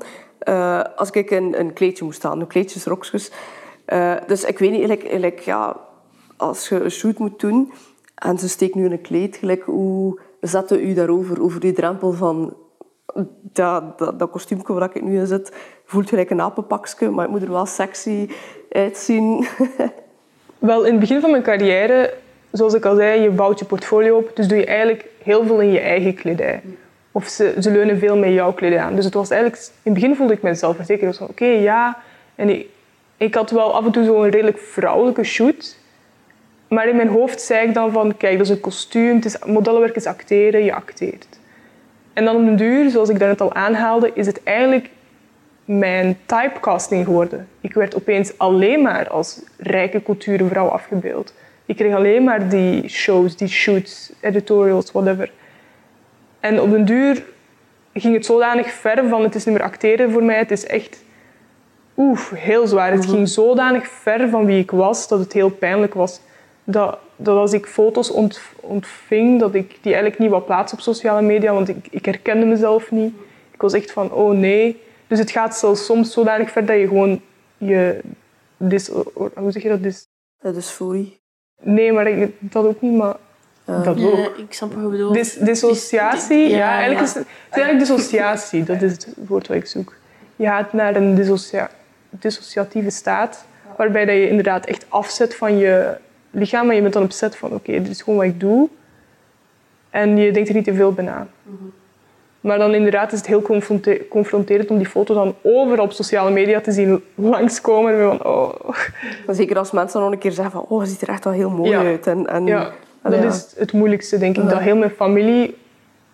Uh, als ik een, een kleedje moest staan, kleedjes, rokjes. Uh, dus ik weet niet, gelijk, gelijk, ja, als je een shoot moet doen en ze steekt nu in een kleed, gelijk, hoe zette u daarover, over die drempel van dat, dat, dat kostuumje waar ik nu in zit, voelt gelijk een apenpakje, maar het moet er wel sexy uitzien. Wel, in het begin van mijn carrière, zoals ik al zei, je bouwt je portfolio op, dus doe je eigenlijk heel veel in je eigen kledij. Of ze, ze leunen veel met jouw kledij aan. Dus het was eigenlijk, in het begin voelde ik mezelf verzekerd. van, oké, ja. En ik, ik had wel af en toe zo'n redelijk vrouwelijke shoot. Maar in mijn hoofd zei ik dan van, kijk, dat is een kostuum, het is, modellenwerk is acteren, je acteert. En dan op een duur, zoals ik daarnet al aanhaalde, is het eigenlijk mijn typecasting geworden. Ik werd opeens alleen maar als rijke cultuurvrouw afgebeeld. Ik kreeg alleen maar die shows, die shoots, editorials, whatever. En op een duur ging het zodanig ver van het is niet meer acteren voor mij, het is echt oef, heel zwaar. Het ging zodanig ver van wie ik was dat het heel pijnlijk was. Dat, dat als ik foto's ontving, dat ik die eigenlijk niet wou plaatsen op sociale media, want ik, ik herkende mezelf niet. Ik was echt van, oh nee. Dus het gaat zelfs soms zodanig ver dat je gewoon je... Dis, hoe zeg je dat? Dis, Dat is forie. nee, maar ik- dat ook niet, maar... dat ook. Nee, ik snap wat je bedoelt. Dis, dissociatie, Dis- ja, ja, eigenlijk ja. is het, het is eigenlijk dissociatie, dat is het woord wat ik zoek. Je gaat naar een dissocia- dissociatieve staat, waarbij dat je inderdaad echt afzet van je lichaam en je bent dan op zet van oké, dit is gewoon wat ik doe. En je denkt er niet te veel bij na. Maar dan inderdaad is het heel confronte- confronterend om die foto dan overal op sociale media te zien langskomen. En van, oh, Maar zeker als mensen dan nog een keer zeggen van, oh, het ziet er echt wel heel mooi Ja. uit. En, en, Ja, dat ja. is het moeilijkste, denk ik. Dat heel mijn familie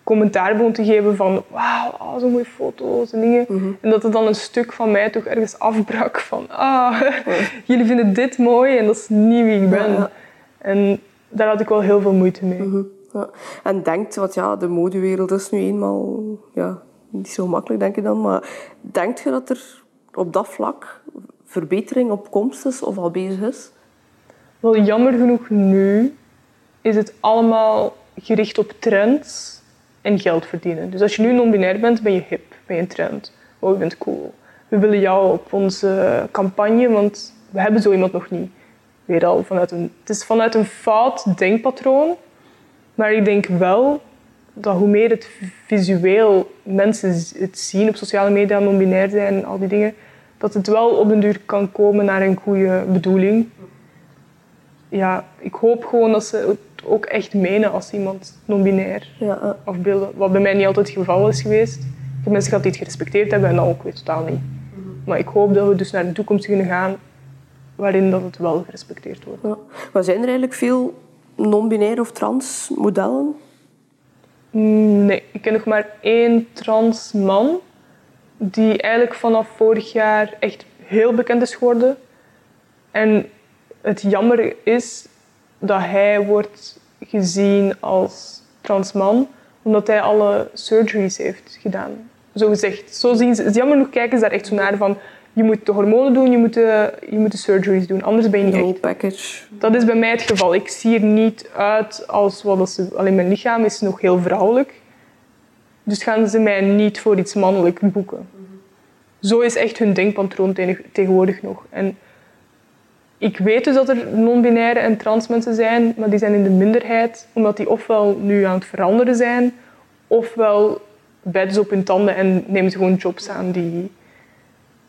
commentaar begon te geven van wauw, oh, zo'n mooie foto's en dingen. Mhm. En dat er dan een stuk van mij toch ergens afbrak van ah, jullie vinden dit mooi en dat is niet wie ik ben. Ja. En daar had ik wel heel veel moeite mee. Mhm, ja. En denkt, want ja, de modewereld is nu eenmaal ja, niet zo makkelijk, denk ik dan. Maar denkt je dat er op dat vlak verbetering op komst is of al bezig is? Wel jammer genoeg nu is het allemaal gericht op trends en geld verdienen. Dus als je nu non-binair bent, ben je hip, ben je een trend. Oh, je bent cool. We willen jou op onze campagne, want we hebben zo iemand nog niet. Weer al vanuit een, het is vanuit een fout denkpatroon. Maar ik denk wel dat hoe meer het visueel mensen het zien op sociale media, non-binair zijn en al die dingen, dat het wel op den duur kan komen naar een goede bedoeling ja, ik hoop gewoon dat ze het ook echt menen als iemand non-binair Ja, afbeelden. Wat bij mij niet altijd het geval is geweest. Ik heb mensen gehad die het gerespecteerd hebben en dat ook weer totaal niet. Maar ik hoop dat we dus naar de toekomst kunnen gaan waarin dat het wel gerespecteerd wordt. ja. Maar zijn er eigenlijk veel non-binair of trans modellen? Mm, Nee, ik ken nog maar één trans man die eigenlijk vanaf vorig jaar echt heel bekend is geworden. En het jammer is dat hij wordt gezien als trans man, omdat hij alle surgeries heeft gedaan. Zo gezegd. Zo zien ze, jammer genoeg kijken ze daar echt zo naar van je moet de hormonen doen, je moet de, je moet de surgeries doen, anders ben je niet echt package. dat is bij mij het geval. Ik zie er niet uit als wat ze... Alleen mijn lichaam is nog heel vrouwelijk. Dus gaan ze mij niet voor iets mannelijk boeken. Zo is echt hun denkpatroon te- tegenwoordig nog. En ik weet dus dat er non-binaire en trans mensen zijn, maar die zijn in de minderheid, omdat die ofwel nu aan het veranderen zijn, ofwel bijten ze op hun tanden en nemen ze gewoon jobs aan die,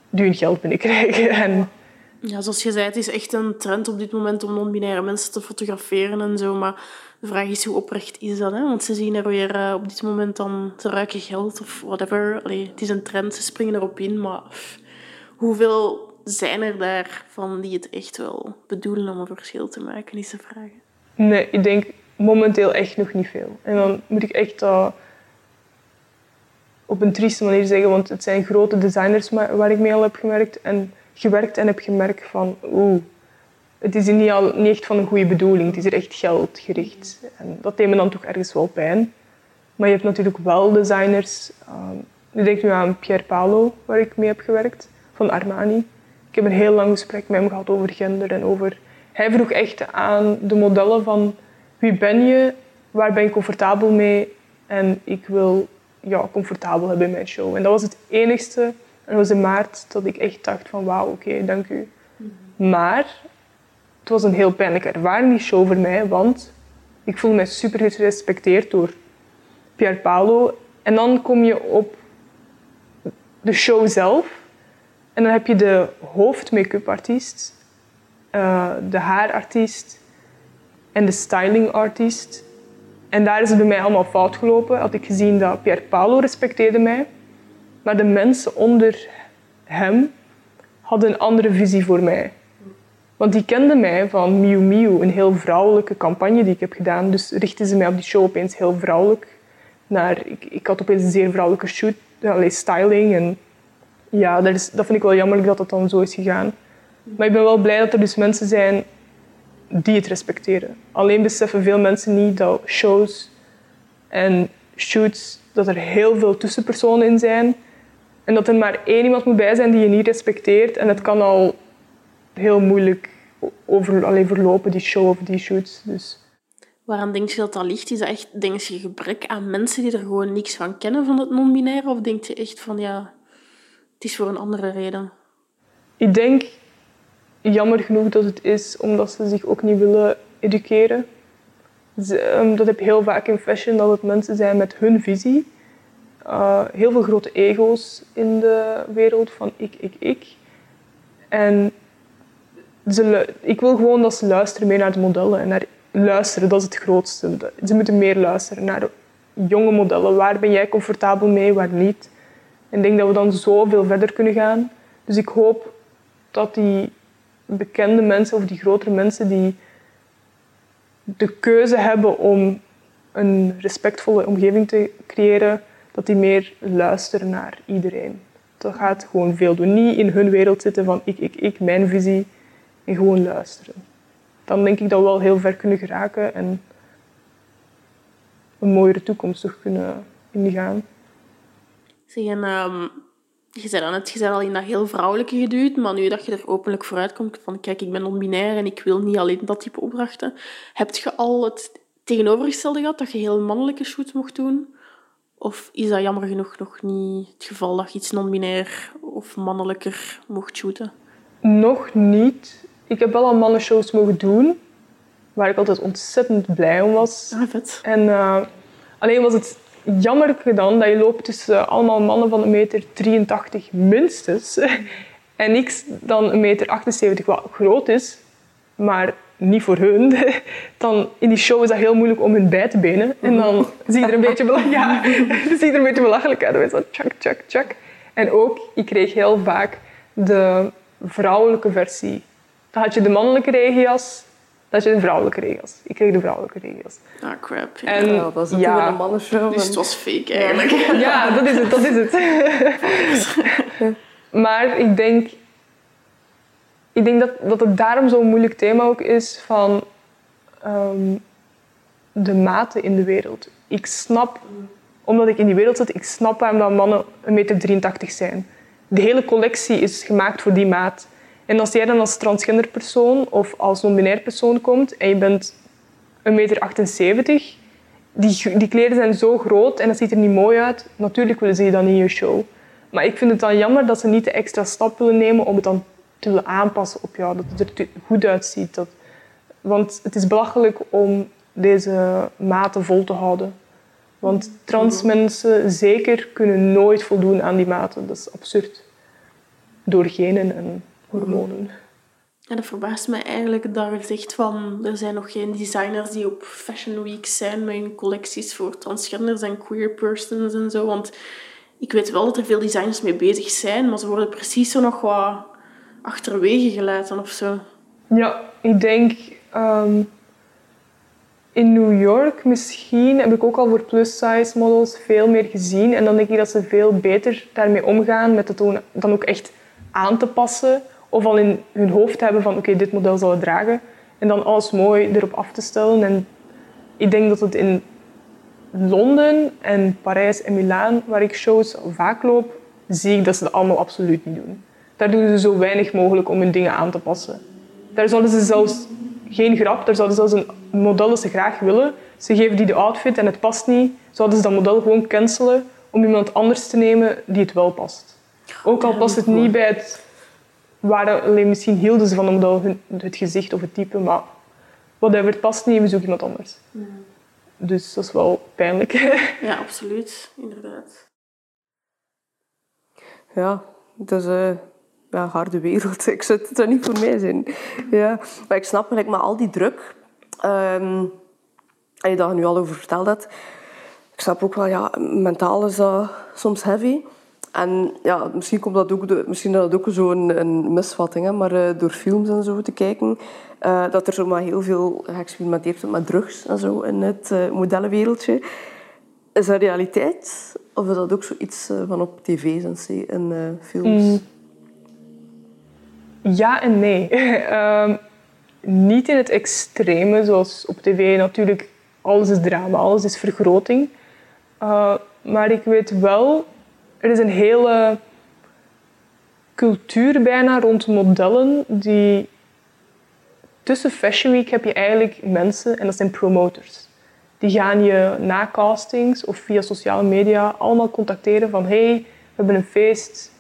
die hun geld binnenkrijgen. En Ja, zoals je zei, het is echt een trend op dit moment om non-binaire mensen te fotograferen en zo. Maar de vraag is, hoe oprecht is dat? Hè? Want ze zien er weer eh, op dit moment dan te ruiken geld of whatever. Allee, het is een trend, ze springen erop in. Maar hoeveel zijn er daarvan die het echt wel bedoelen om een verschil te maken, is de vraag. Nee, ik denk momenteel echt nog niet veel. En dan moet ik echt op een trieste manier zeggen, want het zijn grote designers waar ik mee al heb gewerkt en gewerkt en heb gemerkt van oeh, het is niet, al, niet echt van een goede bedoeling, het is er echt geldgericht. En dat deed me dan toch ergens wel pijn. Maar je hebt natuurlijk wel designers, ehm, ik denk nu aan Pier Paolo, waar ik mee heb gewerkt, van Armani. Ik heb een heel lang gesprek met hem gehad over gender en over... Hij vroeg echt aan de modellen van wie ben je, waar ben je comfortabel mee en ik wil jou comfortabel hebben in mijn show. En dat was het enigste, en dat was in maart, dat ik echt dacht van wauw, oké, dank u. Maar het was een heel pijnlijke ervaring, die show voor mij, want ik voelde mij super gerespecteerd door Pier Paolo. En dan kom je op de show zelf en dan heb je de hoofd-make-up artiest, eh, de haarartiest en de styling artiest. En daar is het bij mij allemaal fout gelopen. Had ik gezien dat Pier Paolo respecteerde mij, maar de mensen onder hem hadden een andere visie voor mij. Want die kenden mij van Miu Miu, een heel vrouwelijke campagne die ik heb gedaan. Dus richtten ze mij op die show opeens heel vrouwelijk. Naar, ik, ik had opeens een zeer vrouwelijke shoot, alleen styling. En ja, dat, is, dat vind ik wel jammerlijk dat dat dan zo is gegaan. Maar ik ben wel blij dat er dus mensen zijn die het respecteren. Alleen beseffen veel mensen niet dat shows en shoots, dat er heel veel tussenpersonen in zijn. En dat er maar één iemand moet bij zijn die je niet respecteert. En het kan al heel moeilijk over, alleen verlopen, die show of die shoots. Dus Waaraan denk je dat dat ligt? Is dat echt, denk je, gebrek aan mensen die er gewoon niks van kennen van het non-binaire? Of denk je echt van, ja, is voor een andere reden? Ik denk, jammer genoeg dat het is omdat ze zich ook niet willen educeren. Ehm, dat heb je heel vaak in fashion, dat het mensen zijn met hun visie. Uh, heel veel grote ego's in de wereld van ik, ik, ik. En ze, ik wil gewoon dat ze luisteren meer naar de modellen. En naar luisteren, dat is het grootste. Ze moeten meer luisteren naar jonge modellen. Waar ben jij comfortabel mee, waar niet? En ik denk dat we dan zoveel verder kunnen gaan. Dus ik hoop dat die bekende mensen of die grotere mensen die de keuze hebben om een respectvolle omgeving te creëren, dat die meer luisteren naar iedereen. Dat gaat gewoon veel doen. Niet in hun wereld zitten van ik, ik, ik, mijn visie. En gewoon luisteren. Dan denk ik dat we wel heel ver kunnen geraken en een mooiere toekomst toch kunnen ingaan. Zeg, en, um, je zei dan net, je zei al in dat heel vrouwelijke geduwd, maar nu dat je er openlijk vooruit komt van kijk, ik ben non-binair en ik wil niet alleen dat type opdrachten, heb je al het tegenovergestelde gehad, dat je heel mannelijke shoots mocht doen? Of is dat jammer genoeg nog niet het geval dat je iets non-binair of mannelijker mocht shooten? Nog niet. Ik heb wel al mannenshows mogen doen, waar ik altijd ontzettend blij om was. Ah, vet. En uh, alleen was het jammer dan dat je loopt tussen allemaal mannen van een meter 83 minstens. En ik dan een meter 78, wat groot is, maar niet voor hun. Dan in die show is dat heel moeilijk om hun bij te benen. En dan zie je er een beetje, belachelijk, ja, zie je er een beetje belachelijk uit. Dan is dat tjak, tjak, tjak. En ook, ik kreeg heel vaak de vrouwelijke versie. Dan had je de mannelijke regenjas dat je de vrouwelijke regels. Ik kreeg de vrouwelijke regels. Ah, crap. En, ja, dat is ja, een mannenshow. Dus het was fake eigenlijk. Ja, dat is het. Dat is het. maar ik denk, ik denk dat, dat het daarom zo'n moeilijk thema ook is van um, de maten in de wereld. Ik snap, omdat ik in die wereld zit, ik snap waarom dat mannen een meter 83 zijn. De hele collectie is gemaakt voor die maat. En als jij dan als transgender persoon of als non-binair persoon komt en je bent een meter 78, die, die kleren zijn zo groot en dat ziet er niet mooi uit. Natuurlijk willen ze je dan in je show. Maar ik vind het dan jammer dat ze niet de extra stap willen nemen om het dan te willen aanpassen op jou. Dat het er goed uitziet. Dat, want het is belachelijk om deze maten vol te houden. Want trans mensen zeker kunnen nooit voldoen aan die maten. Dat is absurd. Door genen en hormonen. En dat verbaast me eigenlijk dat je zegt van er zijn nog geen designers die op Fashion Week zijn met hun collecties voor transgenders en queer persons en zo. Want ik weet wel dat er veel designers mee bezig zijn, maar ze worden precies zo nog wat achterwege gelaten of zo. Ja, ik denk ehm, in New York misschien heb ik ook al voor plus-size models veel meer gezien. En dan denk ik dat ze veel beter daarmee omgaan met het dan ook echt aan te passen of al in hun hoofd hebben van oké, dit model zal het dragen. En dan alles mooi erop af te stellen. En ik denk dat het in Londen en Parijs en Milaan, waar ik shows vaak loop, zie ik dat ze dat allemaal absoluut niet doen. Daar doen ze zo weinig mogelijk om hun dingen aan te passen. Daar zouden ze zelfs geen grap, daar zouden ze zelfs een model dat ze graag willen. Ze geven die de outfit en het past niet. Zouden ze dat model gewoon cancelen om iemand anders te nemen die het wel past. Ook al past het niet bij het waren alleen misschien hielden ze van een model het gezicht of het type, maar whatever, het past niet, we zoeken iemand anders. Dus dat is wel pijnlijk. ja, absoluut, inderdaad. Ja, dat is uh, ja, harde wereld. Ik zou het er niet voor mij zijn. Ja. Maar ik snap eigenlijk maar al die druk. Um, en je daar nu al over verteld hebt. Ik snap ook wel, ja, mentaal is dat soms heavy. En ja, misschien, komt dat ook misschien dat ook zo'n een misvatting, hè, maar uh, door films en zo te kijken, uh, dat er zomaar heel veel geëxperimenteerd wordt met drugs en zo in het uh, modellenwereldje. Is dat realiteit? Of is dat ook zoiets van op tv's en, en films? Mm. Ja en nee. Ehm, niet in het extreme, zoals op tv natuurlijk. Alles is drama, alles is vergroting. maar ik weet wel er is een hele cultuur bijna rond modellen die tussen Fashion Week heb je eigenlijk mensen en dat zijn promoters. Die gaan je na castings of via sociale media allemaal contacteren van hey, we hebben een feest.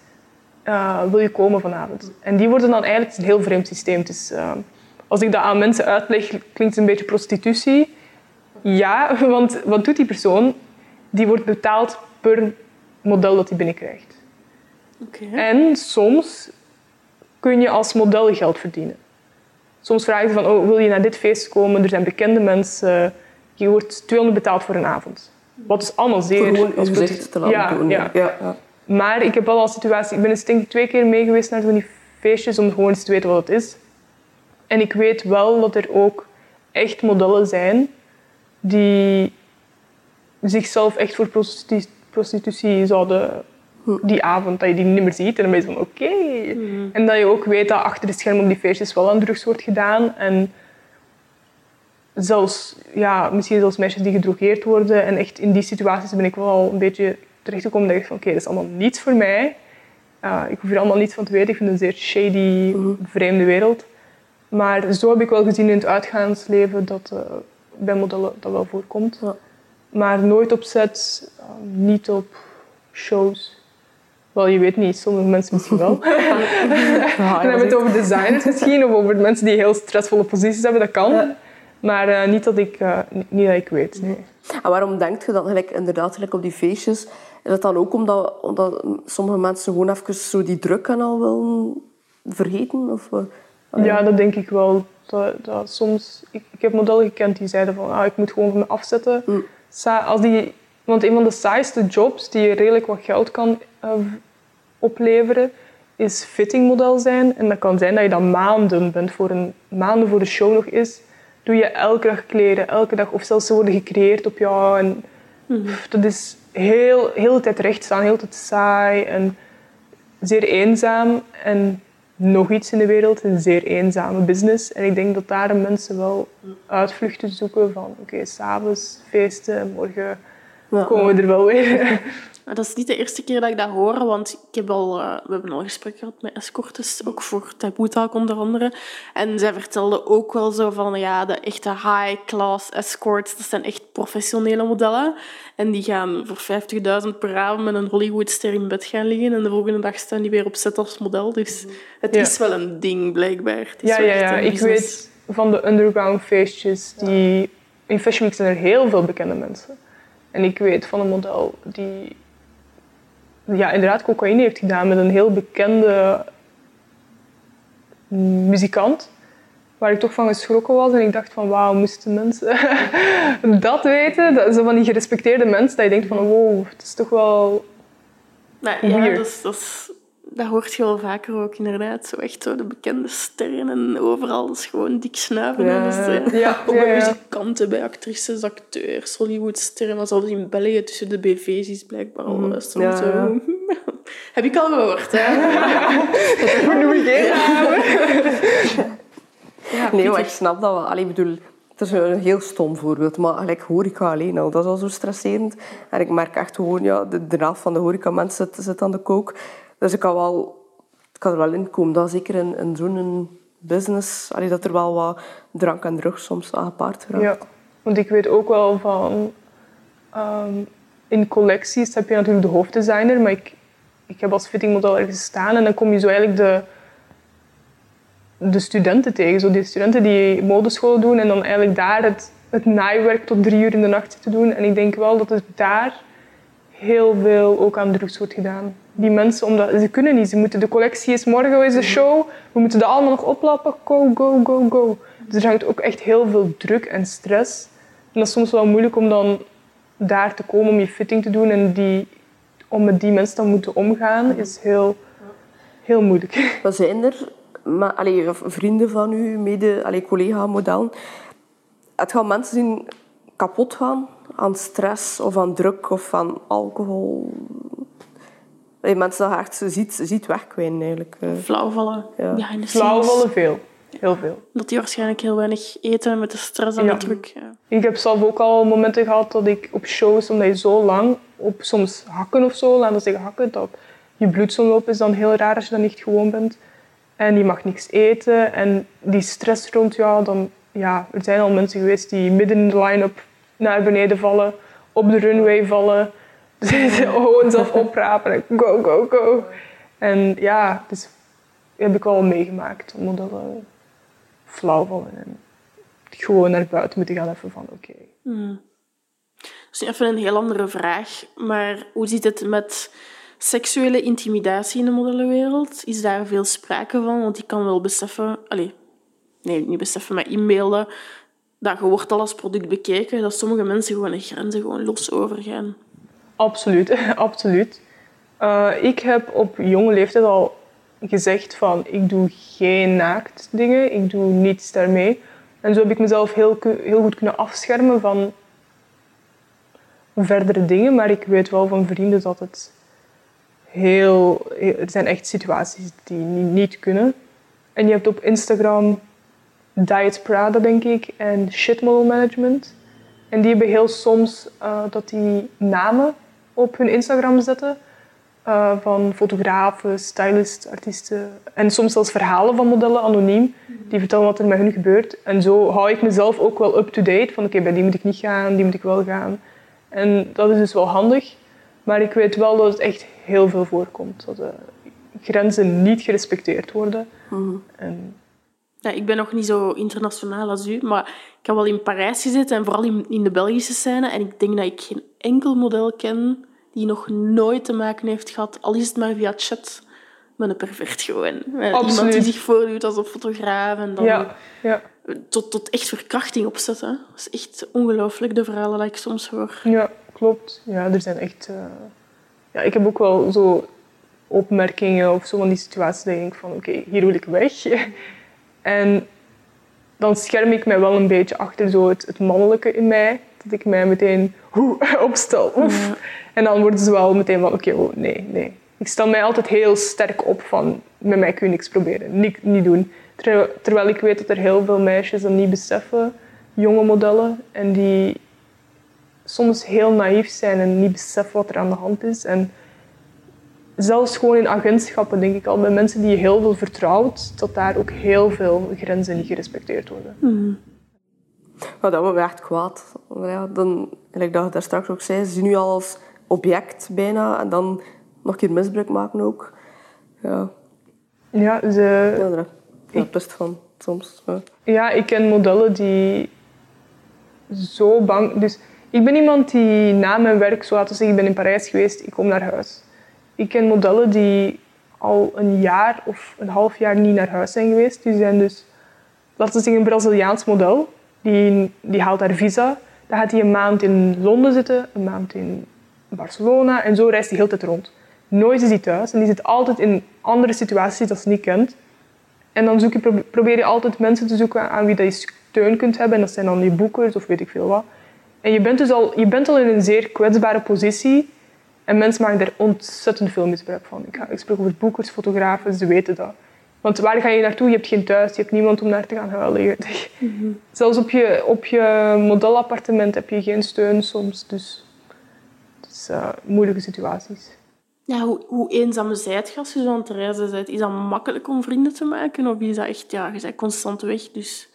eh, wil je komen vanavond? En die worden dan eigenlijk het is een heel vreemd systeem. Het is, eh, als ik dat aan mensen uitleg, klinkt het een beetje prostitutie. Ja, want wat doet die persoon? Die wordt betaald per model dat hij binnenkrijgt. En soms kun je als model geld verdienen. Soms vragen ze van, oh, wil je naar dit feest komen? Er zijn bekende mensen. Je wordt 200 betaald voor een avond. Wat is allemaal zeer... Gewoon gezicht te laten ja, doen. Ja. Ja. Ja. Maar ik heb wel al situatie... Ik ben eens denk ik twee keer mee geweest naar die feestjes om gewoon eens te weten wat het is. En ik weet wel dat er ook echt modellen zijn die zichzelf echt voor prostitu- prostitutie zouden... Die avond, dat je die niet meer ziet. En dan ben je van, oké. En dat je ook weet dat achter de schermen op die feestjes wel aan drugs wordt gedaan. En zelfs, ja, misschien zelfs meisjes die gedrogeerd worden. En echt in die situaties ben ik wel al een beetje terechtgekomen dat ik van, oké, dat is allemaal niets voor mij. Uh, ik hoef hier allemaal niets van te weten. Ik vind het een zeer shady, vreemde wereld. Maar zo heb ik wel gezien in het uitgaansleven dat eh, bij modellen dat wel voorkomt. Ja. Maar nooit op set, uh, niet op shows. Wel, je weet niet, sommige mensen misschien wel. Dan hebben we het over designers misschien, of over mensen die heel stressvolle posities hebben, dat kan. Ja. Maar eh, niet, dat ik, eh, niet dat ik weet. Nee. En waarom denk je dat gelijk, inderdaad gelijk op die feestjes? Is dat dan ook omdat, omdat sommige mensen gewoon even zo die druk en al willen vergeten? Of, eh, Ja, dat denk ik wel. Dat, dat soms, ik, ik heb modellen gekend die zeiden van ah, ik moet gewoon van me afzetten. Mm. Als die, want een van de saaiste jobs die redelijk wat geld kan eh, opleveren, is fittingmodel zijn. En dat kan zijn dat je dan maanden bent, voor een, maanden voor de show nog is. Doe je elke dag kleden, elke dag, of zelfs ze worden gecreëerd op jou. En, pff, dat is heel, heel de tijd recht staan, heel de tijd saai en zeer eenzaam. En nog iets in de wereld, een zeer eenzame business. En ik denk dat daar mensen wel uitvluchten zoeken van oké, s s'avonds feesten, morgen Ja. komen we er wel weer. Maar dat is niet de eerste keer dat ik dat hoor, want ik heb al, eh, we hebben al een gesprek gehad met escortes, ook voor Taboe Talk onder andere. En zij vertelde ook wel zo van, ja, de echte high-class escorts, dat zijn echt professionele modellen. En die gaan voor 50.000 per avond met een Hollywoodster in bed gaan liggen en de volgende dag staan die weer op set als model. Dus het Ja. is wel een ding, blijkbaar. Het is Ja, ja, ja. Ik weet van de underground feestjes, die... In Fashion Week zijn er heel veel bekende mensen. En ik weet van een model die ja, inderdaad cocaïne heeft gedaan met een heel bekende muzikant. Waar ik toch van geschrokken was en ik dacht van wauw, moesten mensen dat weten? Dat, van die gerespecteerde mensen, dat je denkt van wow, het is toch wel... Maar ja, dat, is, dat, is- dat hoort je wel vaker ook inderdaad. Zo echt zo de bekende sterren en overal is gewoon dik snuiven. Ja. en dus, eh, Ja, ook ja, bij ja. muzikanten, bij actrices, acteurs, Hollywoodsterren. Maar zelfs in België tussen de BV's is blijkbaar al wel eens Mhm. Ja, zo. Heb ik al gehoord, hè? Noem geen namen. Ja, Nee, maar ik snap dat wel. Allee, ik bedoel, het is een heel stom voorbeeld, maar gelijk horeca alleen al, dat is al zo stresserend. En ik merk echt gewoon, ja, de, de helft van de horeca-mensen zit, zit aan de kook. Dus ik kan, wel, kan er wel in komen dat zeker in, in zo'n business, allee, dat er wel wat drank en drugs soms aan gepaard gaat. Ja, want ik weet ook wel van... ehm, in collecties heb je natuurlijk de hoofddesigner, maar ik, ik heb als fittingmodel ergens gestaan en dan kom je zo eigenlijk de, de studenten tegen. Zo die studenten die modescholen doen en dan eigenlijk daar het, het naaiwerk tot drie uur in de nacht zitten doen. En ik denk wel dat het daar heel veel ook aan drugs wordt gedaan. Die mensen, omdat, ze kunnen niet. Ze moeten, de collectie is morgen is de show. We moeten dat allemaal nog oplappen. Go, go, go, go. Dus er hangt ook echt heel veel druk en stress. En dat is soms wel moeilijk om dan daar te komen om je fitting te doen. En die, om met die mensen dan moeten omgaan, is heel, heel moeilijk. Wat zijn er, maar, vrienden van u, mede, allee, collega-modellen, het gaan mensen zien kapot gaan aan stress of aan druk of aan alcohol? Allee, mensen dat je echt ziet, ziet wegkwijnen eigenlijk. eh. Flauwvallen. Ja. Flauwvallen veel. Heel veel. Dat die waarschijnlijk heel weinig eten met de stress en Ja. de druk. Ja. Ik heb zelf ook al momenten gehad dat ik op shows, omdat je zo lang op soms hakken of zo, laten we zeggen hakken, dat je bloedsomloop is dan heel raar als je dat niet gewoon bent. En je mag niks eten en die stress rond jou, dan ja, er zijn al mensen geweest die midden in de line-up naar beneden vallen, op de runway vallen, gewoon zelf oprapen en go, go, go. En ja, dus heb ik wel meegemaakt. Modellen flauw vallen en gewoon naar buiten moeten gaan even van oké. Dus even een heel andere vraag. Maar hoe zit het met seksuele intimidatie in de modellenwereld? Is daar veel sprake van? Want ik kan wel beseffen... Allee, nee, niet beseffen, maar inbeelden dat je wordt al als product bekeken, dat sommige mensen gewoon de grenzen gewoon los overgaan. Absoluut, absoluut. Uh, ik heb op jonge leeftijd al gezegd van ik doe geen naakt dingen, ik doe niets daarmee. En zo heb ik mezelf heel, heel goed kunnen afschermen van verdere dingen, maar ik weet wel van vrienden dat het heel... Er zijn echt situaties die niet kunnen. En je hebt op Instagram Diet Prada, denk ik, en Shit Model Management. En die hebben heel soms uh, dat die namen op hun Instagram zetten. Uh, van fotografen, stylists, artiesten. En soms zelfs verhalen van modellen, anoniem. Die vertellen wat er met hun gebeurt. En zo hou ik mezelf ook wel up-to-date. Van oké, bij die moet ik niet gaan, die moet ik wel gaan. En dat is dus wel handig. Maar ik weet wel dat het echt heel veel voorkomt. Dat de grenzen niet gerespecteerd worden. Mm. En... Ja, ik ben nog niet zo internationaal als u, maar ik heb wel in Parijs gezeten en vooral in, in de Belgische scène. En ik denk dat ik geen enkel model ken die nog nooit te maken heeft gehad, al is het maar via chat, met een pervert gewoon. Met iemand die zich voordoet als een fotograaf en dan ja, ja. Tot, tot echt verkrachting opzetten. Dat is echt ongelooflijk, de verhalen die ik soms hoor. Ja, klopt. Ja, er zijn echt... Uh... Ja, ik heb ook wel zo opmerkingen of zo van die situaties dat ik denk van oké, okay, hier wil ik weg. en dan scherm ik mij wel een beetje achter zo het, het mannelijke in mij. Dat ik mij meteen hoe, opstel. Oef. Ja. En dan worden ze wel meteen van oké, okay, oh, nee, nee. Ik stel mij altijd heel sterk op van met mij kun je niks proberen, niet, niet doen. Terwijl ik weet dat er heel veel meisjes dat niet beseffen, jonge modellen, en die soms heel naïef zijn en niet beseffen wat er aan de hand is. En zelfs gewoon in agentschappen denk ik al, bij mensen die je heel veel vertrouwt, dat daar ook heel veel grenzen niet gerespecteerd worden. Mm. Maar dat wordt echt kwaad. Ja, dan, ik dat je daar straks ook zei, ze zien nu al als object bijna en dan nog een keer misbruik maken ook. Ja. Ja, ze... Ja, daar ik best van soms. Ja. ja, ik ken modellen die zo bang... Dus ik ben iemand die na mijn werk, zo laten we zeggen, ik ben in Parijs geweest, ik kom naar huis. Ik ken modellen die al een jaar of een half jaar niet naar huis zijn geweest. Die zijn dus, laten we een Braziliaans model. Die, die haalt haar visa. Dan gaat hij een maand in Londen zitten, een maand in Barcelona. En zo reist hij heel tijd rond. Nooit is hij thuis. En die zit altijd in andere situaties dat ze niet kent. En dan zoek je, probeer je altijd mensen te zoeken aan wie dat je steun kunt hebben. En dat zijn dan je boekers of weet ik veel wat. En je bent dus al, je bent al in een zeer kwetsbare positie. En mensen maken daar ontzettend veel misbruik van. Ik, ga, ik spreek over boekers, fotografen, ze weten dat. Want waar ga je naartoe? Je hebt geen thuis, je hebt niemand om naar te gaan huilen. Mm Zelfs op je, op je modelappartement heb je geen steun soms. Dus het is uh, moeilijke situaties. Ja, hoe, hoe eenzaam zijt je als je zo aan het reizen bent? Is dat makkelijk om vrienden te maken? Of is dat echt, ja, je bent constant weg, dus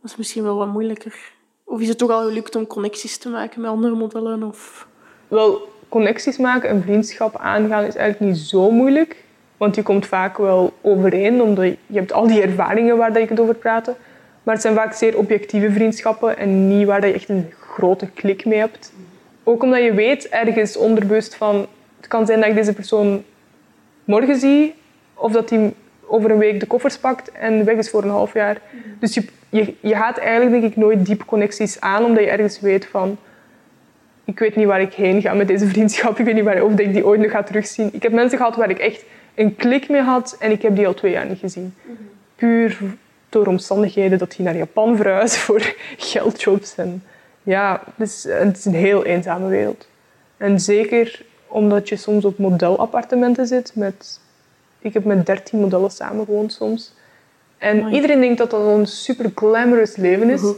dat is misschien wel wat moeilijker. Of is het toch al gelukt om connecties te maken met andere modellen? Of... Wel, connecties maken en vriendschap aangaan is eigenlijk niet zo moeilijk. Want je komt vaak wel overeen, omdat je, je hebt al die ervaringen waar dat je kunt over praten. Maar het zijn vaak zeer objectieve vriendschappen en niet waar dat je echt een grote klik mee hebt. Ook omdat je weet ergens onderbewust van het kan zijn dat ik deze persoon morgen zie, of dat hij over een week de koffers pakt en weg is voor een half jaar. Dus je, je, je gaat eigenlijk denk ik nooit diepe connecties aan, omdat je ergens weet van ik weet niet waar ik heen ga met deze vriendschap. Ik weet niet waar, of dat ik die ooit nog ga terugzien. Ik heb mensen gehad waar ik echt een klik mee had en ik heb die al twee jaar niet gezien. Puur door omstandigheden dat hij naar Japan verhuisde voor geldjobs. En ja, het is, het is een heel eenzame wereld. En zeker omdat je soms op modelappartementen zit. Met, ik heb met dertien modellen samengewoond soms. En iedereen denkt dat dat een super glamorous leven is. Uh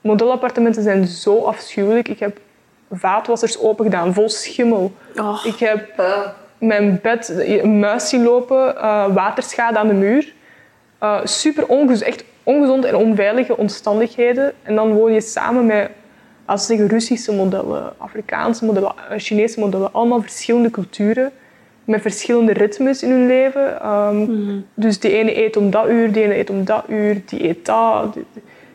Modelappartementen zijn zo afschuwelijk. Ik heb vaatwassers open gedaan, vol schimmel. Oh. Ik heb mijn bed een muis zien lopen, uh, waterschade aan de muur. Uh, super ongezond, echt ongezond en onveilige omstandigheden. En dan woon je samen met als zeggen Russische modellen, Afrikaanse modellen, Chinese modellen, allemaal verschillende culturen. met verschillende ritmes in hun leven. Ehm, Dus die ene eet om dat uur, die ene eet om dat uur, die eet dat. Die,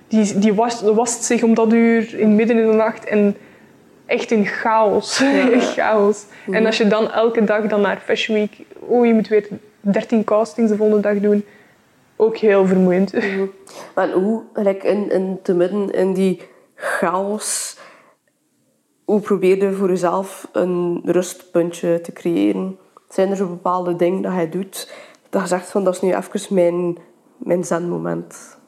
die, die wast, wast zich om dat uur in midden in de nacht. En echt in chaos. chaos. En als je dan elke dag dan naar Fashion Week... Oh, je moet weer 13 castings de volgende dag doen. Ook heel vermoeiend. Maar hoe, gelijk in, in te midden in die chaos, hoe probeer je voor jezelf een rustpuntje te creëren? Zijn er zo bepaalde dingen dat je doet, dat je zegt van dat is nu even mijn, mijn zenmoment?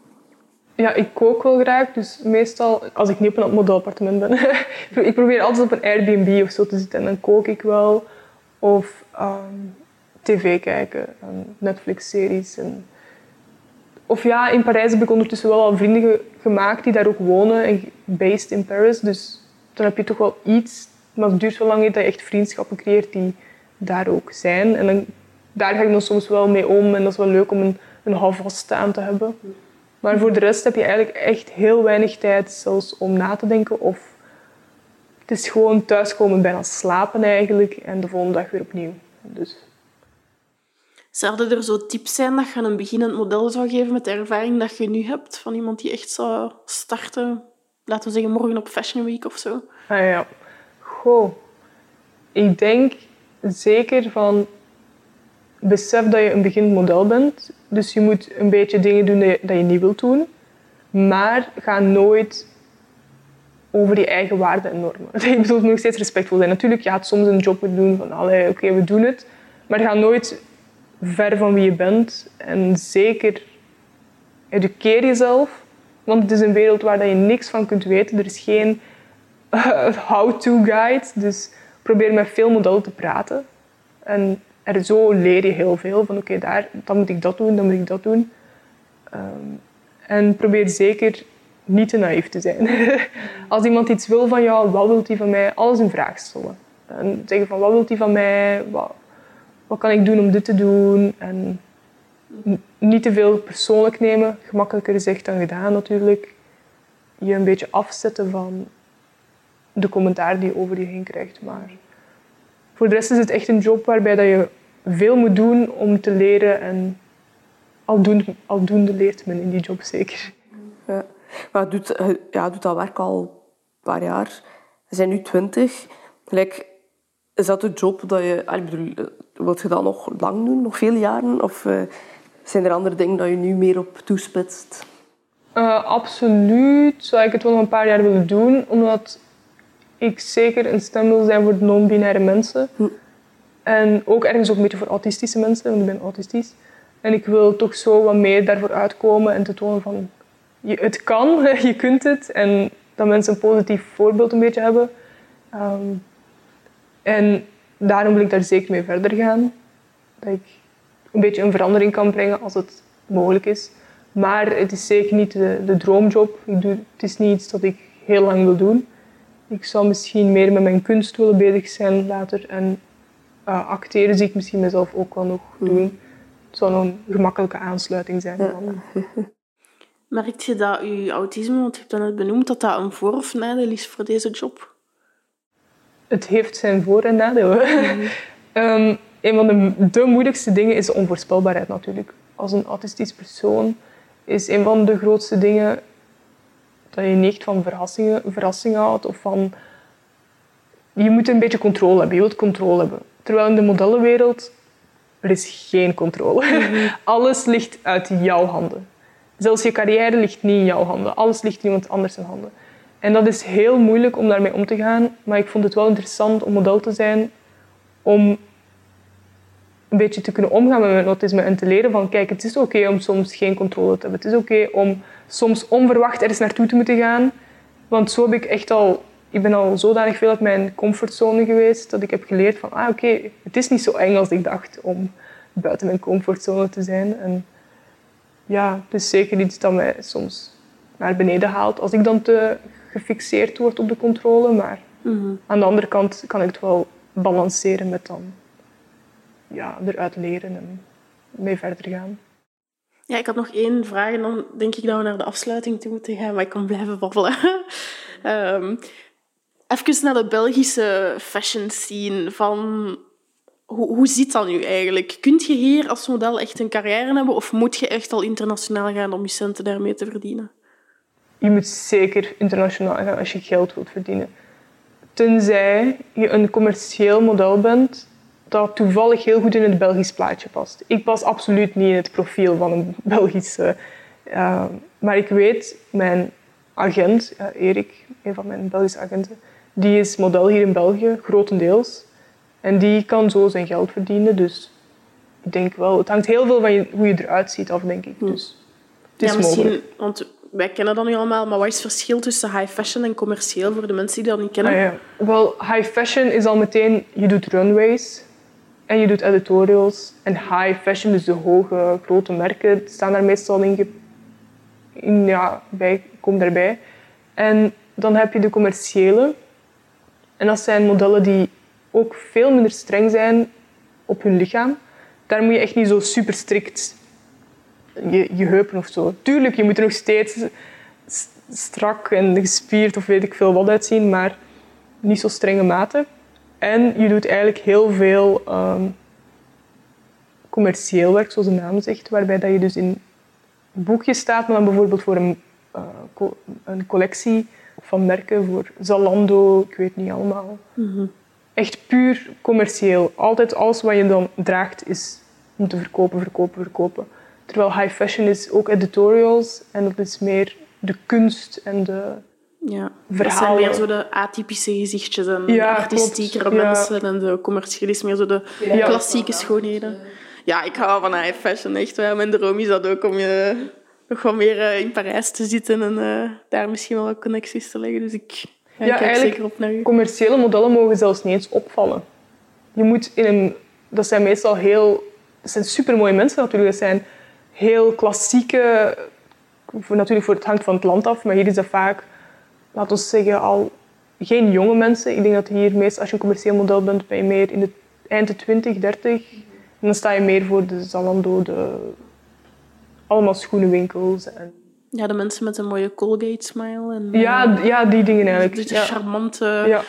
Ja, ik kook wel graag, dus meestal als ik niet op een modelappartement ben. ik probeer altijd op een Airbnb of zo te zitten en dan kook ik wel. Of ehm, tv kijken, en Netflix-series. En... Of ja, in Parijs heb ik ondertussen wel al vrienden ge- gemaakt die daar ook wonen en based in Paris. Dus dan heb je toch wel iets, maar het duurt zo lang niet dat je echt vriendschappen creëert die daar ook zijn. En dan, daar ga ik dan soms wel mee om en dat is wel leuk om een, een houvast staan te hebben. Maar voor de rest heb je eigenlijk echt heel weinig tijd zelfs om na te denken. Of het is gewoon thuiskomen, bijna slapen eigenlijk. En de volgende dag weer opnieuw. Dus Zouden er zo tips zijn dat je een beginnend model zou geven met de ervaring dat je nu hebt? Van iemand die echt zou starten, laten we zeggen morgen op Fashion Week of zo? Ah ja. Goh. Ik denk zeker van... Besef dat je een beginnend model bent. Dus je moet een beetje dingen doen dat je, je niet wilt doen. Maar ga nooit over je eigen waarden en normen. Ik bedoel, nog steeds respectvol zijn. Natuurlijk, je gaat soms een job doen van, oké, we doen het. Maar ga nooit ver van wie je bent. En zeker educeer jezelf. Want het is een wereld waar je niks van kunt weten. Er is geen eh, how-to guide. Dus probeer met veel modellen te praten. En er zo leer je heel veel. Van oké, daar, dan moet ik dat doen, dan moet ik dat doen. Ehm, en probeer zeker niet te naïef te zijn. Als iemand iets wil van jou, wat wil hij van mij? Alles in vraag stellen. En zeggen van wat wil hij van mij? Wat, wat kan ik doen om dit te doen? En niet te veel persoonlijk nemen. Gemakkelijker gezegd dan gedaan natuurlijk. Je een beetje afzetten van de commentaar die je over je heen krijgt. Maar voor de rest is het echt een job waarbij dat je veel moet doen om te leren. En aldoende, aldoende leert men in die job zeker. Ja. Maar je doet, je- ja, doet dat werk al een paar jaar. Je bent nu twintig. Gelijk, is dat de job dat je... ah, Ik bedoel, eh, wilt je dat nog lang doen? Nog veel jaren? Of eh, zijn er andere dingen dat je nu meer op toespitst? Eh, absoluut zou ik het wel nog een paar jaar willen doen, omdat ik zeker een stem wil zijn voor non-binaire mensen. En ook ergens ook een beetje voor autistische mensen, want ik ben autistisch. En ik wil toch zo wat meer daarvoor uitkomen en te tonen van je, het kan, je kunt het. En dat mensen een positief voorbeeld een beetje hebben. Ehm, en daarom wil ik daar zeker mee verder gaan. Dat ik een beetje een verandering kan brengen als het mogelijk is. Maar het is zeker niet de, de droomjob. Ik doe, het is niet iets dat ik heel lang wil doen. Ik zou misschien meer met mijn kunst willen bezig zijn later. En eh, acteren zie ik misschien mezelf ook wel nog doen. Het zou nog een gemakkelijke aansluiting zijn. dan. Merk je dat je autisme, want je hebt dat net benoemd, dat dat een voor- of nadeel is voor deze job? Het heeft zijn voor- en nadelen. Ehm, een van de, de moeilijkste dingen is de onvoorspelbaarheid natuurlijk. Als een autistisch persoon is een van de grootste dingen dat je niet van verrassingen, verrassingen houdt. Of van, je moet een beetje controle hebben. Je wilt controle hebben. Terwijl in de modellenwereld, er is geen controle. Alles ligt uit jouw handen. Zelfs je carrière ligt niet in jouw handen. Alles ligt in iemand anders in handen. En dat is heel moeilijk om daarmee om te gaan. Maar ik vond het wel interessant om model te zijn. Om een beetje te kunnen omgaan met mijn autisme. En te leren van, kijk, het is oké om soms geen controle te hebben. Het is oké om soms onverwacht ergens naartoe te moeten gaan. Want zo heb ik echt al... Ik ben al zodanig veel uit mijn comfortzone geweest. Dat ik heb geleerd van, ah oké, het is niet zo eng als ik dacht om buiten mijn comfortzone te zijn. En ja, het is zeker iets dat mij soms naar beneden haalt. Als ik dan te gefixeerd word op de controle. Maar aan de andere kant kan ik het wel balanceren met dan ja, eruit leren en mee verder gaan. Ja, ik had nog één vraag en dan denk ik dat we naar de afsluiting toe moeten gaan, maar ik kan blijven babbelen. Ehm even naar de Belgische fashion scene. Van hoe, hoe zit dat nu eigenlijk? Kunt je hier als model echt een carrière hebben of moet je echt al internationaal gaan om je centen daarmee te verdienen? Je moet zeker internationaal gaan als je geld wilt verdienen. Tenzij je een commercieel model bent dat toevallig heel goed in het Belgisch plaatje past. Ik pas absoluut niet in het profiel van een Belgische. Uh, maar ik weet, mijn agent, uh, Erik, een van mijn Belgische agenten, die is model hier in België, grotendeels. En die kan zo zijn geld verdienen. Dus ik denk wel, het hangt heel veel van je, hoe je eruit ziet af, denk ik. Dus het is ja, misschien, mogelijk. want wij kennen dat nu allemaal, maar wat is het verschil tussen high fashion en commercieel voor de mensen die dat niet kennen? Ah, ja. Wel, high fashion is al meteen, je doet runways en je doet editorials. En high fashion, dus de hoge, grote merken, staan daar meestal in, in ja, bij, komen daarbij. En dan heb je de commerciële. En dat zijn modellen die ook veel minder streng zijn op hun lichaam. Daar moet je echt niet zo super strikt je, je heupen of zo. Tuurlijk, je moet er nog steeds strak en gespierd of weet ik veel wat uitzien, maar niet zo strenge maten. En je doet eigenlijk heel veel ehm, commercieel werk, zoals de naam zegt, waarbij dat je dus in boekjes staat, maar dan bijvoorbeeld voor een, eh, co- een collectie van merken, voor Zalando, ik weet niet allemaal. Echt puur commercieel. Altijd alles wat je dan draagt is om te verkopen, verkopen, verkopen. Terwijl high fashion is ook editorials en dat is meer de kunst en de... Ja, dat zijn Verhalen. meer zo de atypische gezichtjes en Ja, artistiekere klopt. Ja. mensen. En de commerciële is meer zo de Ja. klassieke schoonheden. Ja, ik hou van high fashion, echt. wel. Mijn droom is dat ook om je nog wat meer eh, in Parijs te zitten en eh, daar misschien wel wat connecties te leggen. Dus ik ja, Ja, kijk eigenlijk- zeker op naar u. Commerciële modellen mogen zelfs niet eens opvallen. Je moet in een... Dat zijn meestal heel... Dat zijn supermooie mensen natuurlijk. Dat zijn heel klassieke... Voor, natuurlijk, voor het hangt van het land af, maar hier is dat vaak, laten we zeggen, al geen jonge mensen. Ik denk dat hier meestal, als je een commercieel model bent, ben je meer in de eind de 20, 30. En dan sta je meer voor de Zalando, de... Allemaal schoenenwinkels. En, Ja, de mensen met een mooie Colgate-smile. En, ja, eh, ja, die dingen eigenlijk. dus de Ja. charmante Ja.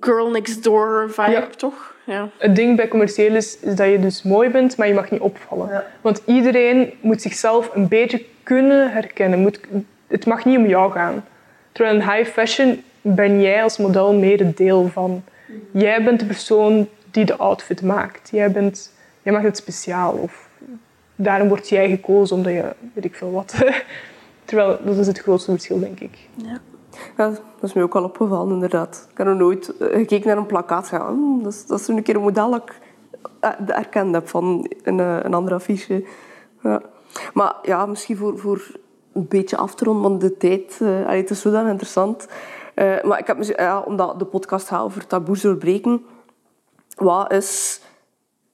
girl next door vibe, Ja. toch? Ja. Het ding bij commercieel is, is dat je dus mooi bent, maar je mag niet opvallen. Want iedereen moet zichzelf een beetje kunnen herkennen. Moet, het mag niet om jou gaan. Terwijl in high fashion ben jij als model meer een deel van. Jij bent de persoon die de outfit maakt. Jij, bent, jij maakt het speciaal. Of daarom word jij gekozen omdat je, weet ik veel wat. Terwijl dat is het grootste verschil, denk ik. ja. Dat is mij ook al opgevallen, inderdaad. Ik heb nog nooit eh, gekeken naar een plakkaat gedacht, "Hmm, dat, is, dat een keer een model dat ik eh, herkend heb van een, eh, een ander affiche. Ja. Maar ja, misschien voor, voor een beetje af te ronden, want de tijd... eh, allee, het is zodanig interessant. Eh, maar ik heb, misschien- ja, omdat de podcast gaat over taboes doorbreken, wat is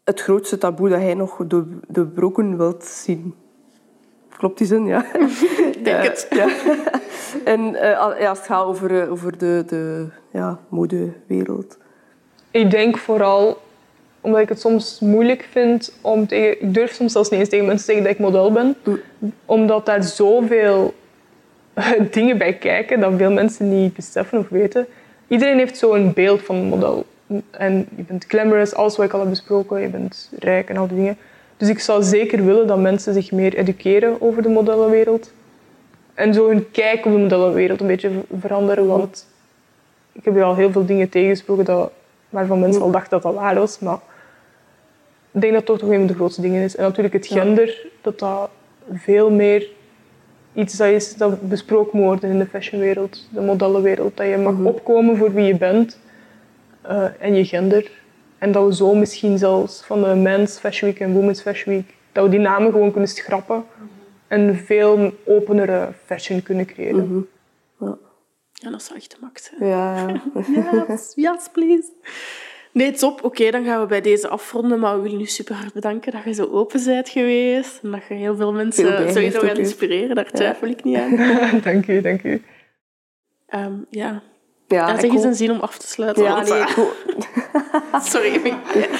het grootste taboe dat jij nog door- doorbroken wilt zien? Klopt die zin, ja? Ik denk het. Ja. en eh, ja, als het gaat over, over de, de ja, modewereld. Ik denk vooral omdat ik het soms moeilijk vind om tegen... Ik durf soms zelfs niet eens tegen mensen te zeggen dat ik model ben. Omdat daar zoveel dingen bij kijken dat veel mensen niet beseffen of weten. Iedereen heeft zo'n beeld van een model. En je bent glamorous, alles wat ik al heb besproken. Je bent rijk en al die dingen. Dus ik zou zeker willen dat mensen zich meer educeren over de modellenwereld. En zo hun kijk op de modellenwereld een beetje veranderen. Want ik heb hier al heel veel dingen tegengesproken dat, waarvan mensen al dachten dat dat waar was. Maar ik denk dat dat toch een van de grootste dingen is. En natuurlijk het gender, dat dat veel meer iets dat is dat besproken moet worden in de fashionwereld, de modellenwereld. Dat je mag opkomen voor wie je bent eh, en je gender. En dat we zo misschien zelfs van de Men's Fashion Week en Women's Fashion Week, dat we die namen gewoon kunnen schrappen en een veel openere fashion kunnen creëren. Ja, dat zou echt de max zijn. Ja, Yes, yes, please. Nee, top. Oké, dan gaan we bij deze afronden. Maar we willen u super hard bedanken dat je zo open bent geweest. En dat je heel veel mensen bijgeleerd sowieso ook, gaat inspireren. Daar twijfel ik niet aan. dank u, dank u. Ehm, ja. ja, eens hoop- een zin om af te sluiten. Ja, nee, eh, ik Sorry, ik,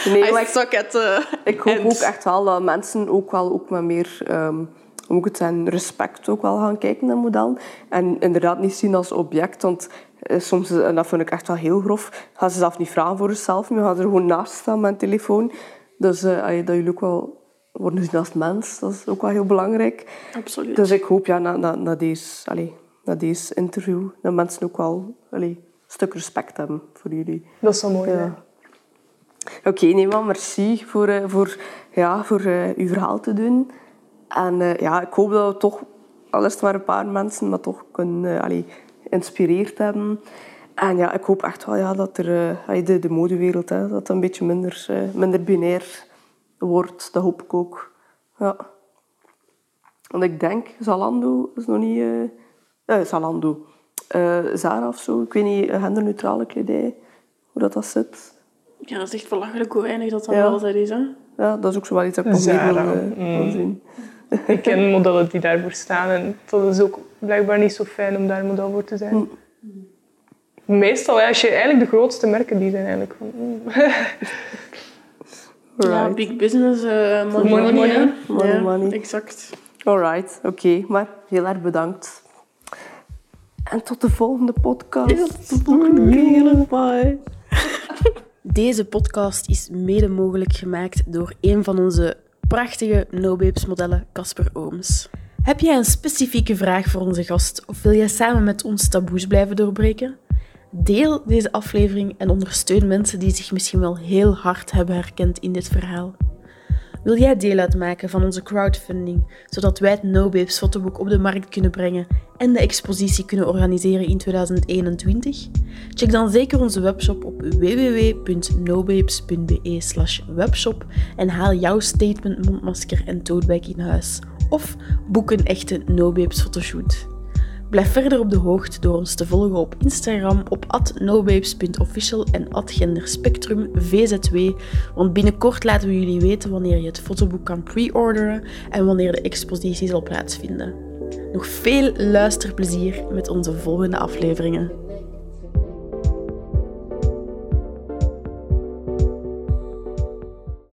nee, maar ik, at uh, ik hoop ook echt wel dat mensen ook wel ook met meer ehm, hoe moet ik het zeggen, respect ook wel gaan kijken naar modellen. En inderdaad niet zien als object, want eh, soms, en dat vind ik echt wel heel grof, gaan ze zelf niet vragen voor zichzelf, maar gaan ze er gewoon naast staan met een telefoon. Dus uh, dat jullie ook wel worden gezien als mens, dat is ook wel heel belangrijk. Absoluut. Dus ik hoop ja, na, na, na, deze, allee, na deze interview dat mensen ook wel allee, een stuk respect hebben voor jullie. Dat is zo mooi. Ja. Oké, okay, nee, maar merci voor, uh, voor, ja, voor uh, uw verhaal te doen. En uh, ja, ik hoop dat we toch, al is het maar een paar mensen, maar toch kunnen allee, geïnspireerd hebben. En ja, ik hoop echt wel ja, dat er, de, de modewereld hè, dat een beetje minder, minder binair wordt. Dat hoop ik ook. Ja. Want ik denk, Zalando is nog niet... Uh, Zalando. Uh, Zara of zo. Ik weet niet, genderneutrale kledij. Hoe dat, dat zit. Ja, dat is echt belachelijk hoe weinig dat dan ja. altijd is. Hè? Ja, dat is ook zo wel iets dat ik nog meer wil, uh, mm. zien. Ik ken modellen die daarvoor staan. En dat is ook blijkbaar niet zo fijn om daar model voor te zijn. Mm. Meestal, als je eigenlijk de grootste merken, die zijn eigenlijk van... Mm. Right. Ja, big business, uh, money, money, money. Money, money. Ja, money. Exact. Alright, oké. Okay. Maar heel erg bedankt. En tot de volgende podcast. Ja, tot de volgende keer. Bye. Deze podcast is mede mogelijk gemaakt door een van onze prachtige No Babes modellen, Casper Ooms. Heb jij een specifieke vraag voor onze gast of wil jij samen met ons taboes blijven doorbreken? Deel deze aflevering en ondersteun mensen die zich misschien wel heel hard hebben herkend in dit verhaal. Wil jij deel uitmaken van onze crowdfunding, zodat wij het No Babes fotoboek op de markt kunnen brengen en de expositie kunnen organiseren in 2021? Check dan zeker onze webshop op www.nobabes.be webshop en haal jouw statement mondmasker en toadbag in huis. Of boek een echte No Babes fotoshoot. Blijf verder op de hoogte door ons te volgen op Instagram op nobabes.official en genderspectrumvzw, want binnenkort laten we jullie weten wanneer je het fotoboek kan pre-orderen en wanneer de expositie zal plaatsvinden. Nog veel luisterplezier met onze volgende afleveringen.